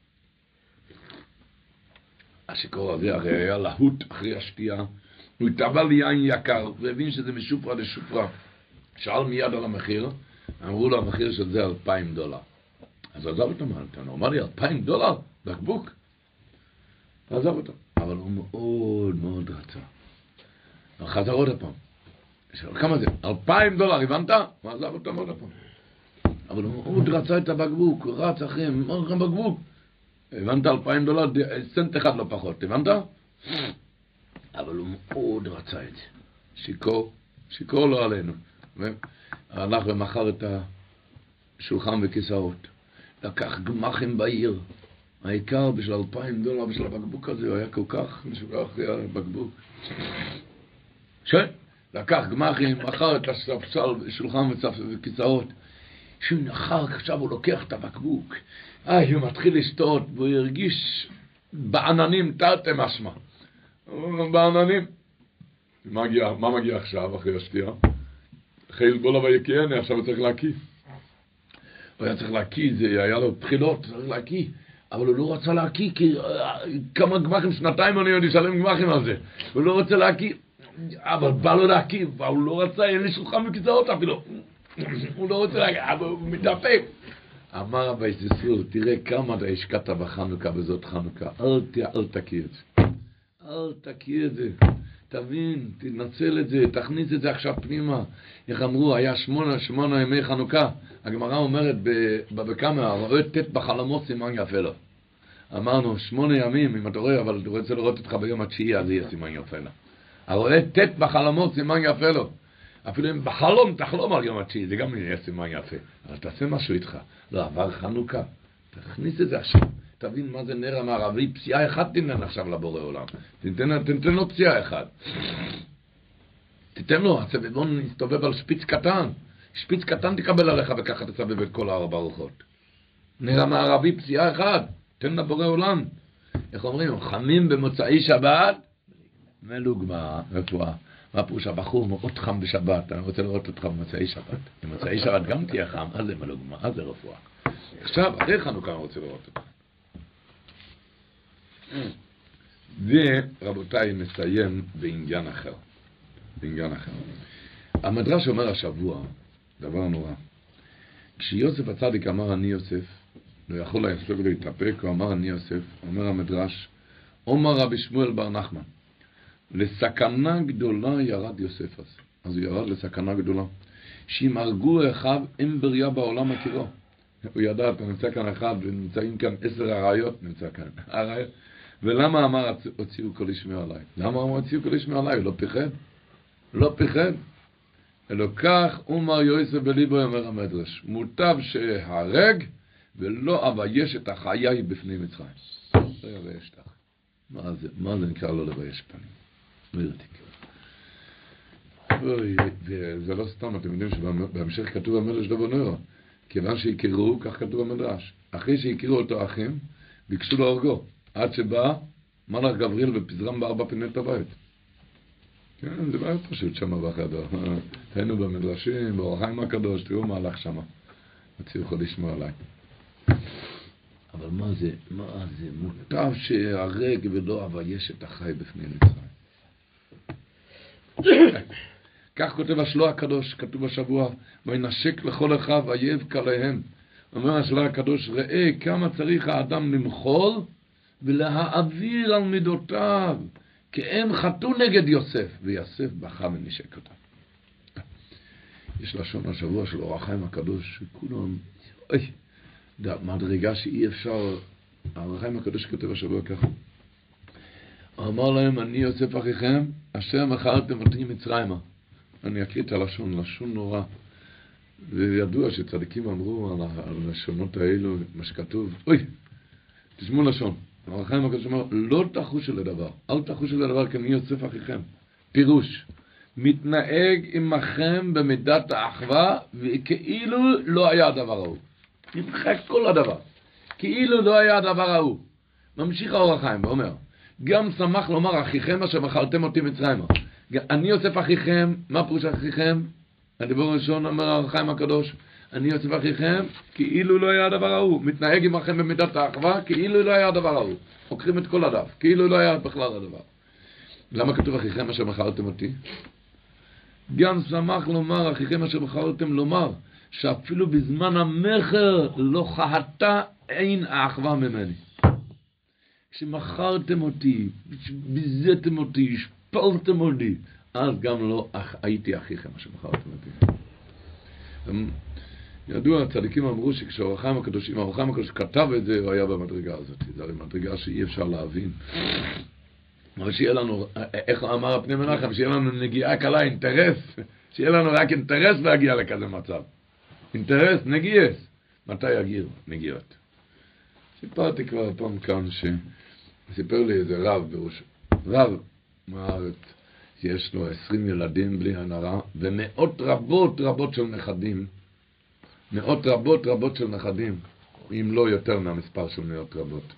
השיכור הזה הרי היה להוט אחרי השתייה, הוא התאבע יין יקר, והבין שזה משופרה לשופרה. שאל מיד על המחיר, אמרו לו המחיר של זה אלפיים דולר. אז עזב אותו מהלטון, הוא אמר לי אלפיים דולר, בקבוק. עזב אותו. אבל הוא מאוד מאוד רצה. חזר עוד פעם. שאל, כמה זה? אלפיים דולר, הבנת? הוא עזב אותו עוד פעם. אבל הוא רצה את הבקבוק, רץ אחריהם, אמר לכם בקבוק. הבנת אלפיים דולר, סנט אחד לא פחות, הבנת? אבל הוא מאוד רצה את זה. שיכור, שיכור לא עלינו. הלך ומכר את השולחן וכיסאות. לקח גמחים בעיר. העיקר בשביל אלפיים דולר בשביל הבקבוק הזה, הוא היה כל כך משוגע אחרי הבקבוק. כן, לקח גמחים, מכר את הספסל, שולחן וכיסאות. שהוא נחר, עכשיו הוא לוקח את הבקבוק. איי, הוא מתחיל לשתות, והוא הרגיש בעננים תרתי משמע. בעננים. מגיע, מה מגיע עכשיו, אחרי השתייה? חיל בולה ויקייני, עכשיו הוא צריך להקיא. הוא היה צריך להקיא, זה היה לו בחילות, צריך להקיא. אבל הוא לא רצה להקיא, כי כמה גמחים, שנתיים אני עוד אשלם גמחים על זה. הוא לא רוצה להקיא, אבל בא לו להקיא, והוא לא רצה, אין לי שולחן וכיסאות אפילו. הוא לא רוצה להקיא, אבל הוא מתאפק. אמר רבי סיסרור, תראה כמה אתה השקעת בחנוכה בזאת חנוכה, אל תקיא את זה. אל תקיא את זה. תבין, תנצל את זה, תכניס את זה עכשיו פנימה. איך אמרו, היה שמונה, שמונה ימי חנוכה. הגמרא אומרת בבקמה, רואה ט' בחלומות סימן יפה לו. אמרנו, שמונה ימים, אם אתה רואה, אבל אתה רוצה לראות אותך ביום התשיעי, אז יהיה סימן יפה לו. הרואה ט' בחלומות סימן יפה לו. אפילו אם בחלום תחלום על יום התשיעי, זה גם יהיה סימן יפה. אבל תעשה משהו איתך. לא, עבר חנוכה. תכניס את זה עכשיו. תבין מה זה נר המערבי, פסיעה אחת תיתן עכשיו לבורא עולם. תיתן, תיתן לו פסיעה אחת. תיתן לו, הסבבון יסתובב על שפיץ קטן. שפיץ קטן תקבל עליך וככה תסבב את כל הארבע רוחות. נר המערבי פסיעה אחת, תן לבורא עולם. איך אומרים? חמים במוצאי שבת, מלוגמה, רפואה. מה פירוש הבחור מאוד חם בשבת, אני רוצה לראות אותך במוצאי שבת. במוצאי שבת גם תהיה חם, אז זה מלוגמה, אז זה רפואה. עכשיו, אחרי חנוכה אני רוצה לראות אותך. ורבותיי, נסיים בעניין אחר. בעניין אחר. המדרש אומר השבוע, דבר נורא. כשיוסף הצדיק אמר אני יוסף, לא יכול ליוסף להתאפק, הוא אמר אני יוסף, אומר המדרש, אומר רבי שמואל בר נחמן, לסכנה גדולה ירד יוסף אז. אז הוא ירד לסכנה גדולה. שאם הרגו אחיו, אין בריאה בעולם מכירו. הוא ידע, אתה נמצא כאן אחד, ונמצאים כאן עשר אריות, נמצא כאן. אריות. ולמה אמר הוציאו כל ישמעו עליי? למה אמר הוציאו כל ישמעו עליי? הוא לא פיחד? לא פיחד. אלא כך אומר יוסף בליבו אומר המדרש, מוטב שהרג ולא אבייש את החיי בפני מצרים. לא יבייש לך. מה זה, מה זה נקרא לא לבייש פנים? לא ירתיק. וזה לא סתם, אתם יודעים שבהמשך כתוב המדרש דבו נוירו. כיוון שהכירו, כך כתוב במדרש. אחרי שהכירו אותו אחים, ביקשו להורגו. עד שבא מלאך גבריאל ופזרם בארבע פינות הבית. כן, זה לא היה פשוט שם בחדר. היינו במדרשים, באור החיים הקדוש, תראו מה הלך שם. הצליחו לשמוע עליי. אבל מה זה, מה זה, מוטב שהרג ולא אבייש את החי בפני מצרים. כך כותב השלוע הקדוש, כתוב השבוע, וינשק לכל אחיו אייב כליהם. אומר השלוע הקדוש, ראה כמה צריך האדם למחול ולהעביר על מידותיו, כי הם חטאו נגד יוסף, ויוסף בכה ונשק אותם. יש לשון השבוע של אור החיים הקדוש, שכולם, אוי, מדרגה שאי אפשר, אור החיים הקדוש כותב השבוע ככה. אמר להם, אני יוסף אחיכם, אשר מכרתם אותי מצרימה. אני אקריא את הלשון, לשון נורא. וידוע שצדיקים אמרו על הלשונות האלו, מה שכתוב, אוי, תשמעו לשון. הרב חיים הקדוש אומר, לא תחושו לדבר, אל תחושו לדבר כי אני יוסף אחיכם. פירוש, מתנהג עמכם במידת האחווה, וכאילו לא היה הדבר ההוא. נמחק כל הדבר. כאילו לא היה הדבר ההוא. ממשיך האור החיים ואומר, גם שמח לומר אחיכם אשר מכרתם אותי מצרימה. אני יוסף אחיכם, מה פירוש אחיכם? הדיבור הראשון אומר הר החיים הקדוש, אני יוצא באחיכם כאילו לא היה הדבר ההוא. מתנהג עמכם במידת האחווה כאילו לא היה הדבר ההוא. חוקרים את כל הדף, כאילו לא היה בכלל הדבר. למה כתוב אחיכם אשר מכרתם אותי? גם שמח לומר, אחיכם אשר מכרתם לומר, שאפילו בזמן המכר לא חהתה אין האחווה ממני. כשמכרתם אותי, ביזיתם אותי, השפלתם אותי, אז גם לא הייתי אחיכם אשר מכרתם אותי. ידוע, הצדיקים אמרו שכשאורחיים הקדושים, האורחיים הקדוש כתב את זה, הוא היה במדרגה הזאת. זו הרי מדרגה שאי אפשר להבין. אבל שיהיה לנו, איך אמר הפני מנחם, שיהיה לנו נגיעה קלה, אינטרס, שיהיה לנו רק אינטרס להגיע לכזה מצב. אינטרס, נגיעס. מתי יגיעו נגיעות? סיפרתי כבר פעם כאן, שסיפר לי איזה רב בראש, רב מהארץ, שיש לו עשרים ילדים בלי הנהרה, ומאות רבות רבות של נכדים, מאות רבות רבות של נכדים, אם לא יותר מהמספר של מאות רבות.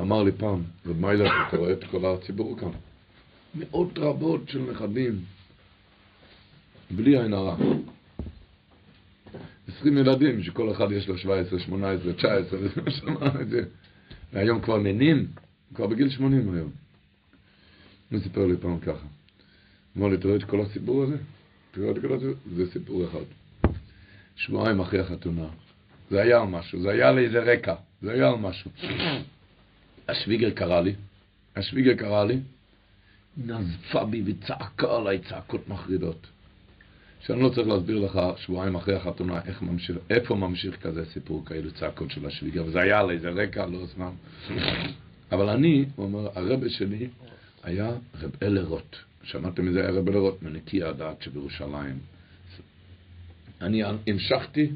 אמר לי פעם, רב מיילר, אתה רואה את כל הציבור כאן? מאות רבות של נכדים, בלי עין הרע. עשרים ילדים, שכל אחד יש לו 17, 18, 19, וזה שמע את זה. והיום כבר ננים, כבר בגיל 80 היום. הוא סיפר לי פעם ככה. אמר לי, אתה רואה את כל הסיפור הזה? תראה את כל הסיפור? זה סיפור אחד. שבועיים אחרי החתונה. זה היה על משהו, זה היה לאיזה רקע, זה היה על משהו. השוויגר קרא לי, השוויגר קרא לי, נזפה בי וצעקה עליי צעקות מחרידות. שאני לא צריך להסביר לך שבועיים אחרי החתונה איך ממשיך, איפה ממשיך כזה סיפור כאלו צעקות של השוויגר, וזה היה על איזה רקע, לא זמן. אבל אני, הוא אומר, הרבה שלי היה רב אלרוט. שמעתם מזה? היה רב אלרוט מנקי הדעת שבירושלים. אני המשכתי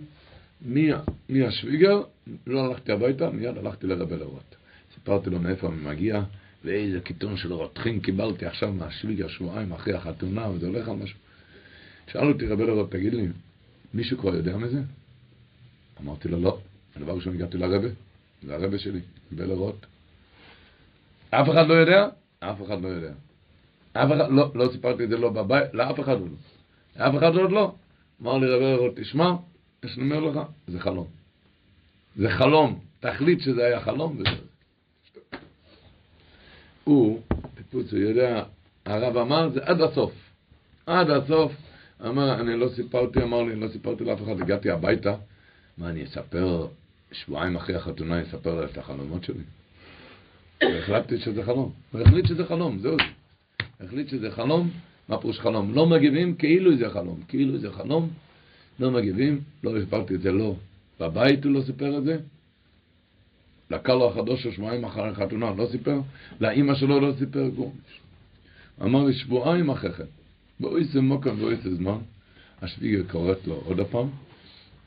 מהשוויגר, לא הלכתי הביתה, מיד הלכתי לרב אלרוט. סיפרתי לו מאיפה אני מגיע, ואיזה קיטון של רותחין קיבלתי עכשיו מהשוויגר שבועיים אחרי החתונה, וזה הולך על משהו. שאל אותי רבי לרוט, תגיד לי, מישהו כבר יודע מזה? אמרתי לו, לא. הדבר ראשון הגעתי לרבה, זה הרבה שלי, רבי לרוט. אף אחד לא יודע? אף אחד לא יודע. אף אחד, לא, לא סיפרתי את זה לא בבית, לאף אחד לא. לאף אחד עוד לא. אמר לי רבי לרוט, תשמע, יש לי אומר לך, זה חלום. זה חלום. תחליט שזה היה חלום וזה. הוא, טיפוס, הוא יודע, הרב אמר זה עד הסוף. עד הסוף. אמר, אני לא סיפרתי, אמר לי, לא סיפרתי לאף אחד, הגעתי הביתה. מה, אני אספר, שבועיים אחרי החתונה, אני אספר לה את החלומות שלי? והחלטתי שזה חלום. הוא החליט שזה חלום, זהו זה. החליט שזה חלום, מה פירוש חלום? לא מגיבים כאילו זה חלום. כאילו זה חלום, לא מגיבים, לא סיפרתי את זה לא. בבית הוא לא סיפר את זה, לקה לו החדוש שבועיים אחרי החתונה, לא סיפר? לאימא שלו לא סיפר גורש. אמר לי, שבועיים אחרי כן, באויסה מוקם ואויסה זמן, השוויגר קוראת לו עוד הפעם,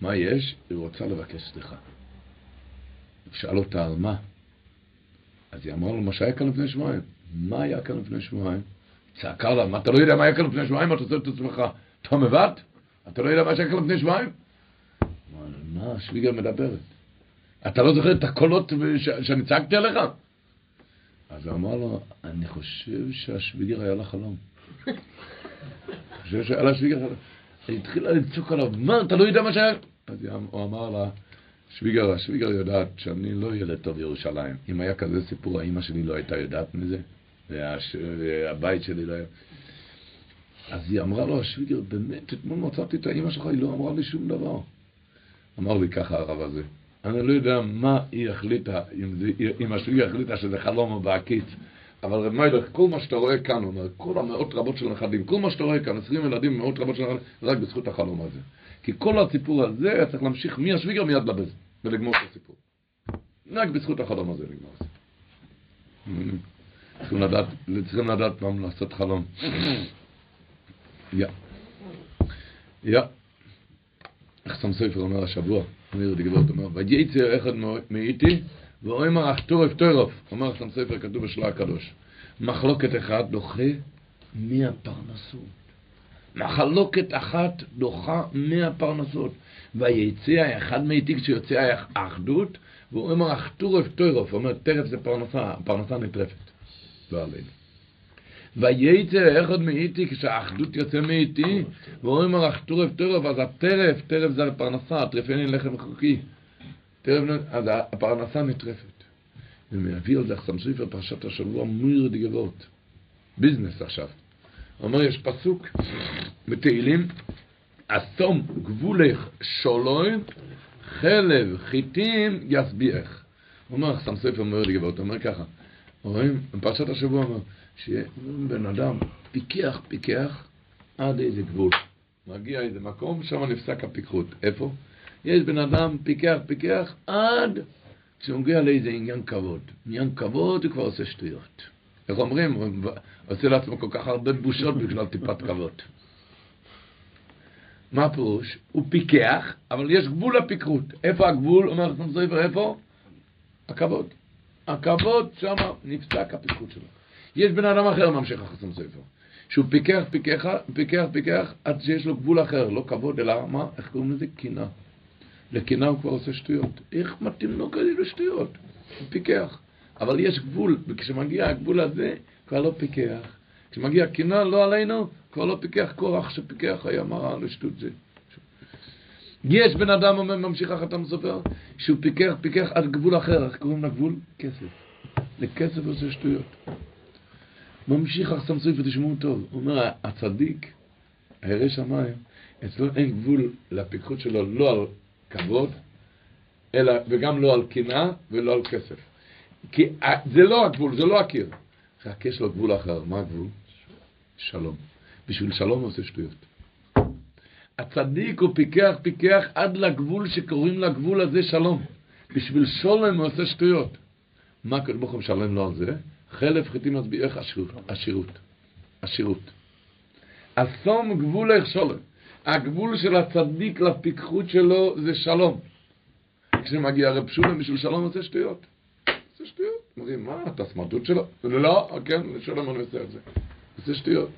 מה יש? היא רוצה לבקש סליחה. הוא שאל אותה על מה? אז היא אמרה לו, מה שהיה כאן לפני שבועיים. מה היה כאן לפני שבועיים? צעקה לה, מה אתה לא יודע מה היה כאן לפני שבועיים? אתה עושה את עצמך, אתה מבט? אתה לא יודע מה שהיה כאן לפני שבועיים? מה השוויגר מדברת? אתה לא זוכר את הקולות שאני צעקתי עליך? אז הוא אמר לו, אני חושב שהשוויגר היה לה חלום. אני חושב שהיה לה שוויגר חלום. היא התחילה לצעוק עליו, מה, אתה לא יודע מה שהיה? אז הוא אמר לה, שוויגר, השוויגר יודעת שאני לא ילד טוב ירושלים. אם היה כזה סיפור, האמא שלי לא הייתה יודעת מזה, והבית שלי לא היה... אז היא אמרה לו, השוויגר, באמת, אתמול מצאתי את האמא שלך, היא לא אמרה לי שום דבר. אמר לי ככה הרב הזה, אני לא יודע מה היא החליטה, אם, זה, אם השביעי החליטה שזה חלום או בעקיץ, אבל רב מיילך, כל מה שאתה רואה כאן, הוא אומר, כל המאות רבות של נכדים, כל מה שאתה רואה כאן, עשרים ילדים, מאות רבות של נכדים, רק בזכות החלום הזה. כי כל הסיפור הזה היה צריך להמשיך מהשוויגר מיד לבז, ולגמור את הסיפור. רק בזכות החלום הזה לגמור את זה. צריכים לדעת, פעם לעשות חלום. יא. יא. איך סם סופר אומר השבוע? אומר די גבורת אומר, וייצא אחד מאיתי, ואומר אחתורף תורף, אומר שם ספר כתוב בשלה הקדוש, מחלוקת אחד דוחה מהפרנסות. מחלוקת אחת דוחה מהפרנסות. וייצא אחד מאיתי כשיוצא האחדות, והוא אומר אחתורף תורף, אומר טרף זה פרנסה, הפרנסה נטרפת. לא עלינו. וייצא אחד מאיתי, כשהאחדות יוצא מאיתי, ואומרים לך טורף טורף, אז הטרף, טרף זה הפרנסה, לי לחם חוקי. אז הפרנסה נטרפת. ומביא על זה חסם סופר פרשת השבוע מויר דגבות. ביזנס עכשיו. אומר, יש פסוק בתהילים, אסום גבולך שולוי, חלב חיטים יסביח. הוא אומר, חסם סופר מויר דגבות, אומר ככה, רואים, בפרשת השבוע אומר, שבן אדם פיקח, פיקח, עד איזה גבול. מגיע איזה מקום, שם נפסק הפיקחות. איפה? יש בן אדם פיקח, פיקח, עד כשהוא מגיע לאיזה עניין כבוד. עניין כבוד הוא כבר עושה שטויות. איך אומרים? הוא עושה לעצמו כל כך הרבה בושות בגלל טיפת כבוד. מה הפירוש? הוא פיקח, אבל יש גבול לפיקחות. איפה הגבול? אומר חסם סופר, איפה? הכבוד. הכבוד שם נפסק הפיקחות שלו. יש בן אדם אחר ממשיך החסם סופר, שהוא פיקח, פיקח, פיקח, פיקח, עד שיש לו גבול אחר, לא כבוד, אלא מה? איך קוראים לזה? קינה. לקנאה הוא כבר עושה שטויות. איך מתאים לו כאלה שטויות? הוא פיקח. אבל יש גבול, וכשמגיע הגבול הזה, כבר לא פיקח. כשמגיע קנאה, לא עלינו, כבר לא פיקח כורח שפיקח היה מראה לשטות זה. יש בן אדם, אומר, ממשיך החתם סופר, שהוא פיקח, פיקח עד גבול אחר, איך קוראים לגבול? כסף. לכסף עושה שטויות. ממשיך החסם סופר, תשמעו טוב, הוא אומר, הצדיק, הירא שמיים, אצלו אין גבול לפיקחות שלו, לא על כבוד, אלא, וגם לא על קנאה ולא על כסף. כי זה לא הגבול, זה לא הקיר. רק יש לו גבול אחר. מה הגבול? שלום. בשביל שלום הוא עושה שטויות. הצדיק הוא פיקח פיקח עד לגבול שקוראים לגבול הזה שלום. בשביל שולם הוא עושה שטויות. מה הקדוש ברוך הוא משלם לו על זה? חלף חיטים מצביעך עשירות. עשירות. אסום גבול איך שולם. הגבול של הצדיק לפיקחות שלו זה שלום. כשמגיע רב שולם בשביל שלום עושה שטויות. עושה שטויות. אומרים, מה, אתה סמרטוט שלו? לא, כן, שלום אני עושה את זה. עושה שטויות.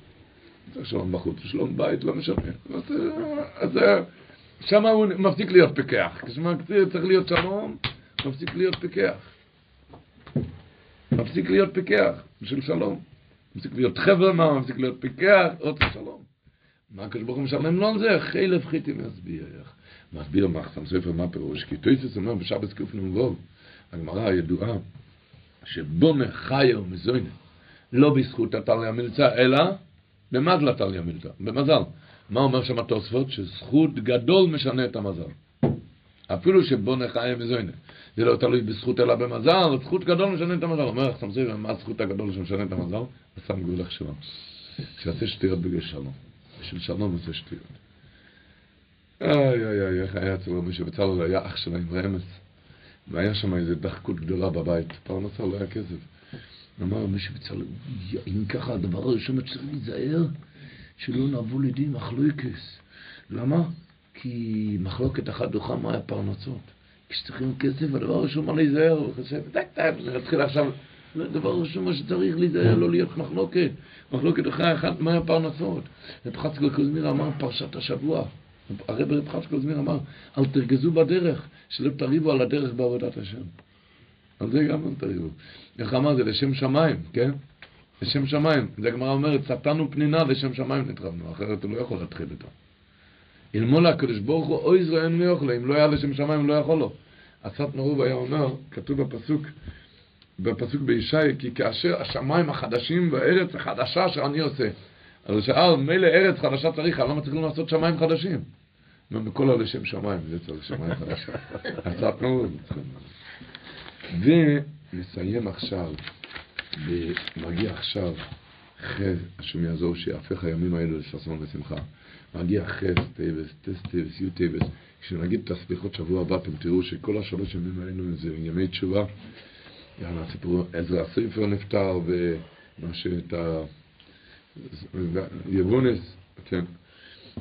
צריך שלום בחוץ, שלום בית, לא משנה. אז שם הוא מפסיק להיות פיקח. כשצריך להיות שלום, מפסיק להיות פיקח. מפסיק להיות פיקח בשביל שלום. מפסיק להיות חבר מה, מפסיק להיות פיקח, רוצה שלום. מה הקדוש ברוך הוא משלם לו על זה? חילף חיטי מסביר. מסביר מחסם ספר מה פירוש? כי תויסס אומר בשבת קנ"ו, הגמרא הידועה, שבונה חיה ומזוינה, לא בזכות התליה מילצה, אלא במזל התליה מילצה, במזל. מה אומר שם התוספות? שזכות גדול משנה את המזל. אפילו שבונה חיה ומזוינה. זה לא תלוי בזכות אלא במזל, זכות גדול משנה את המזל. אומר לך, ספר, מה הזכות הגדול שמשנה את המזל? הסם גבולך שלו. שיעשה שטויות בגלל בשביל שלום עושה שטויות. איי איי איי, איך היה אצל רבי שבצלאל היה אח שלה עם רמז, והיה שם איזו דחקות גדולה בבית, פרנסה לא היה כסף. אמר רבי שבצלאל, אם ככה הדבר הראשון צריך להיזהר, שלא נבוא לידי מחלוקס. למה? כי מחלוקת אחת דוחה מה היה פרנסות. כשצריכים כסף, הדבר הראשון מה להיזהר, הוא חושב, דק דק, נתחיל עכשיו דבר ראשון מה שצריך להיזהר, לא להיות מחלוקת. מחלוקת אחרי אחת, מה הפרנסות? רב חצקל קוזמיר אמר פרשת השבוע. הרב רב חצקל קוזמיר אמר, אל תרגזו בדרך, שלא תריבו על הדרך בעבודת השם. על זה גם אל תריבו. איך אמר זה? לשם שמיים, כן? לשם שמיים. זה הגמרא אומרת, סטנו פנינה לשם שמיים נתרבנו, אחרת הוא לא יכול להתחיל איתו. אלמול הקדוש ברוך הוא, אוי מי אוכלה, אם לא היה לשם שמיים לא יכול לו. הסטנו רוב היה אומר, כתוב בפסוק, בפסוק בישי, כי כאשר השמיים החדשים והארץ החדשה אשר אני עושה. אז שאל, מילא ארץ חדשה צריך, למה צריכים לעשות שמיים חדשים? מכל עלי שם שמיים, זה צריך שמיים חדשים. הצעת מאוד. ונסיים עכשיו, מגיע עכשיו חז, השם יעזור שיהפך הימים האלו לששון ושמחה. מגיע חז, טייבס, טס טייבס, יו טייבס. כשנגיד את הסליחות שבוע הבא, אתם תראו שכל השלוש ימים האלו זה ימי תשובה. יאללה, הסיפור, עזרא הספר נפטר, ומה שאת ה... יבונס, כן.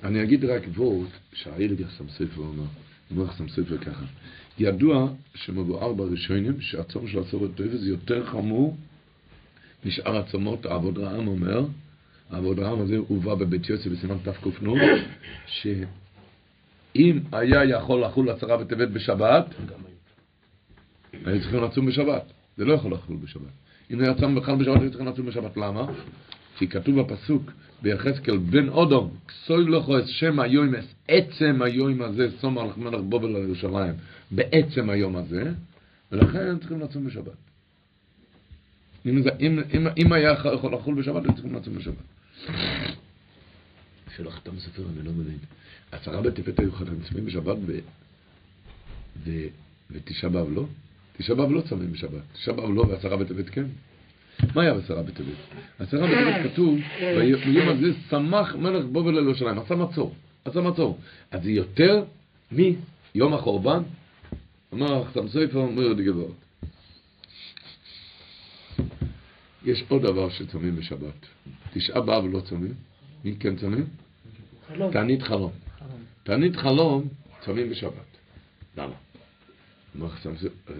אני אגיד רק וורט שהילד יחסם ספר אומר, אומר יחסם ספר ככה. ידוע שמבואר בראשונים שהצום של הצורת טויבה זה יותר חמור משאר הצומות, העבוד רעם אומר, העבוד רעם הזה הובא בבית יוסף בסימן תק"ן, שאם היה יכול לחול עשרה בטבת בשבת, היו צריכים לצום בשבת. זה לא יכול לחול בשבת. אם היה צם בכלל בשבת, היו צריכים לצום בשבת. למה? כי כתוב בפסוק ביחזקאל בן אודום, כסוי לכו את שם היום, את עצם היום הזה, סום על מלך בובל על ירושלים, בעצם היום הזה, ולכן צריכים לצום בשבת. אם, זה, אם, אם, אם היה יכול לחול בשבת, הם צריכים לצום בשבת. שלא חתם ספר, אני לא מבין. עשרה בטבת היו חתם צמים בשבת ו... ו... ותשעה באב לא? תשעה באב לא צמים בשבת. תשעה באב לא ועשרה בטבת כן. מה היה בעשרה בטבת? עשרה בטבת כתוב, ביום הזה שמח מלך בובל על ירושלים, עשה מצור, עשה מצור. אז זה יותר מיום החורבן? אמר חסם סופר, אומר יהודי גבוהות. יש עוד דבר שצמים בשבת. תשעה באב לא צמים. מי כן צמים? תענית חלום. תענית חלום צמים בשבת. למה?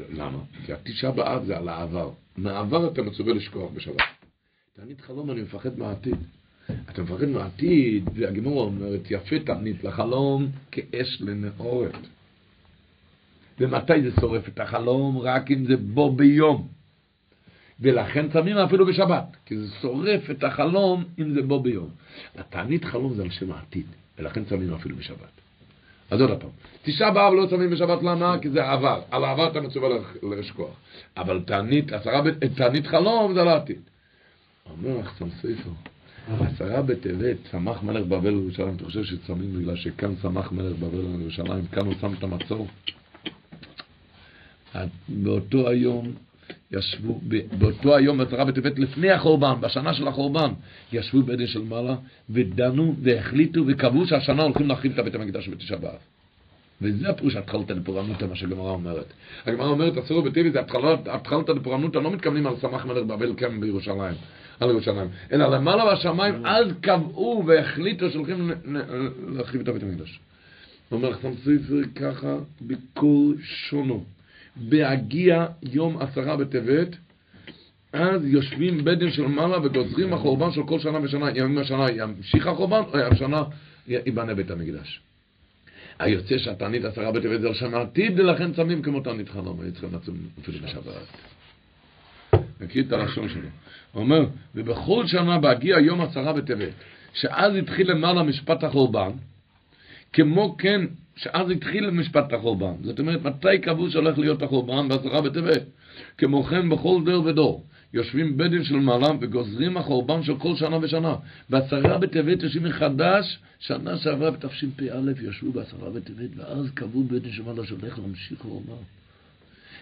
למה? כי התשעה באב זה על העבר. מהעבר אתה מצווה לשכוח בשבת. תענית חלום, אני מפחד מהעתיד. אתה מפחד מהעתיד, והגימור אומרת, יפה תענית לחלום כאש לנעורת. ומתי זה שורף את החלום? רק אם זה בו ביום. ולכן צמים אפילו בשבת, כי זה שורף את החלום אם זה בו ביום. התענית חלום זה על שם העתיד, ולכן צמים אפילו בשבת. אז עוד פעם, תשעה באב לא צמים בשבת למה? כי זה עבר, על העבר אתה מצווה לשכוח. אבל תענית, עשרה, תענית חלום זה על העתיד. אומר לך ספר, עשרה בטבת, צמח מלך בבל לירושלים, אתה חושב שצמים בגלל שכאן צמח מלך בבל לירושלים, כאן הוא שם את המצור? באותו היום ישבו, באותו היום בעשרה בטבת לפני החורבן, בשנה של החורבן, ישבו בעדן של מעלה ודנו והחליטו וקבעו שהשנה הולכים להחריב את בית המקדש בתשעה באב. וזה הפירוש התחלת לפורענותא, מה שהגמרא אומרת. הגמרא אומרת, אסור בטבעי זה התחלת לפורענותא, לא מתכוונים על סמך מלך בבל כן בירושלים, על ירושלים, אלא למעלה בשמיים, אז קבעו והחליטו שהולכים להחריב את בית המקדש. אומר חסם סופר ככה בקול שונו. בהגיע יום עשרה בטבת, אז יושבים בדן של מעלה וגוזרים החורבן של כל שנה ושנה, אם השנה ימשיך החורבן, או השנה ייבנה בית המקדש. היוצא שהתענית עשרה בטבת זה על שנה עתיד, ולכן צמים כמו תענית חלום, היו צריכים לצום אפילו בשבת. נקריא את הלשון שלו. הוא אומר, ובכל שנה בהגיע יום עשרה בטבת, שאז התחיל למעלה משפט החורבן, כמו כן שאז התחיל משפט החורבן. זאת אומרת, מתי קבעו שהולך להיות החורבן? בעשרה בטבת. כמו כן בכל דור ודור. יושבים בדין של מעלה וגוזרים החורבן של כל שנה ושנה. בעשרה בטבת יושבים מחדש, שנה שעברה בתשפ"א ישבו בעשרה בטבת, ואז קבעו בדין של מעלה שהולך להמשיך חורבן.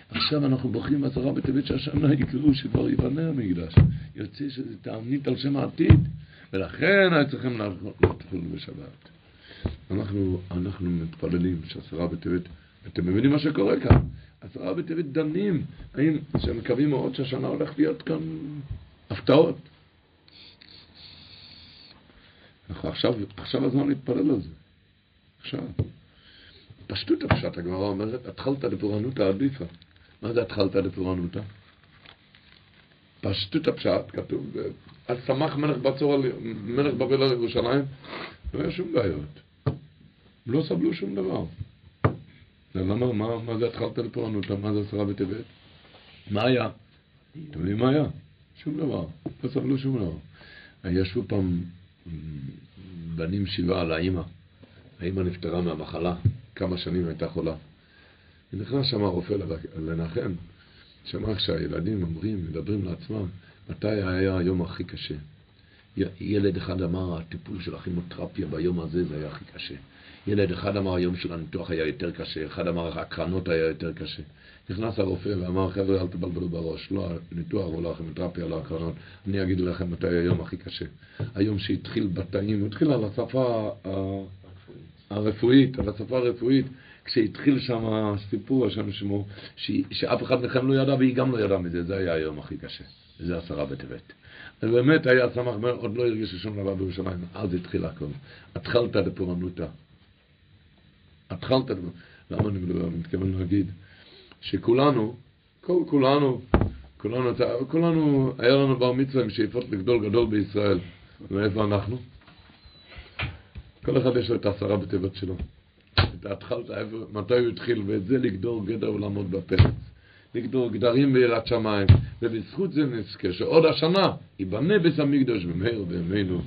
עכשיו אנחנו בוכים בעשרה בטבת שהשנה יקראו שכבר ייבנה המקדש. יוצא שזה תענית על שם העתיד, ולכן היו צריכים להתחיל בשבת. אנחנו, אנחנו מתפללים שעשרה בטבת, אתם מבינים מה שקורה כאן? עשרה בטבת דנים, האם, שמקווים מאוד שהשנה הולך להיות כאן הפתעות. עכשיו, עכשיו הזמן להתפלל על זה. עכשיו. פשטות הפשט, הגמרא אומרת, התחלת לפורענותא עדיפה. מה זה התחלת לפורענותא? פשטות הפשט, כתוב, אז שמח מלך בבל על ירושלים, לא היה שום בעיות. לא סבלו שום דבר. למה, מה, מה זה התחלת לפורענות? מה זה עשרה בטבת? מה היה? אתם יודעים מה היה? שום דבר. לא סבלו שום דבר. ישבו פעם בנים שבעה על האימא. האימא נפטרה מהמחלה, כמה שנים הייתה חולה. ונכנס שם הרופא לנחם, שמע שהילדים אומרים, מדברים לעצמם, מתי היה היום הכי קשה? ילד אחד אמר, הטיפול של הכימותרפיה ביום הזה זה היה הכי קשה. ילד אחד אמר היום של הניתוח היה יותר קשה, אחד אמר הקרנות היה יותר קשה. נכנס הרופא ואמר, חבר'ה, אל תבלבלו בראש, לא הניתוח לא הכימותרפיה, לא הקרנות, אני אגיד לכם מתי היום הכי קשה. היום שהתחיל בתאים, הוא התחיל על השפה הרפואית, על השפה הרפואית, כשהתחיל שם הסיפור, השם שמו, שאף אחד מכם לא ידע והיא גם לא ידעה מזה, זה היה היום הכי קשה. זה עשרה בטבת. ובאמת היה סמך, עוד לא הרגישו שום דבר בירושלים, אז התחיל הכל. התחלת לפורענותה. התחלת, למה אני מדבר? אני מתכוון להגיד שכולנו, כל כולנו, כולנו, כולנו, היה לנו בר מצווה עם שאיפות לגדול גדול בישראל. ואיפה אנחנו? כל אחד יש לו את העשרה בטבת שלו. את ההתחלת, מתי הוא התחיל, ואת זה לגדור גדר ולעמוד בפרץ. לגדור גדרים ביראת שמיים, ובזכות זה נזכה שעוד השנה ייבנה בית המקדוש במהר בימינו.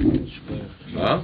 אמן. מה?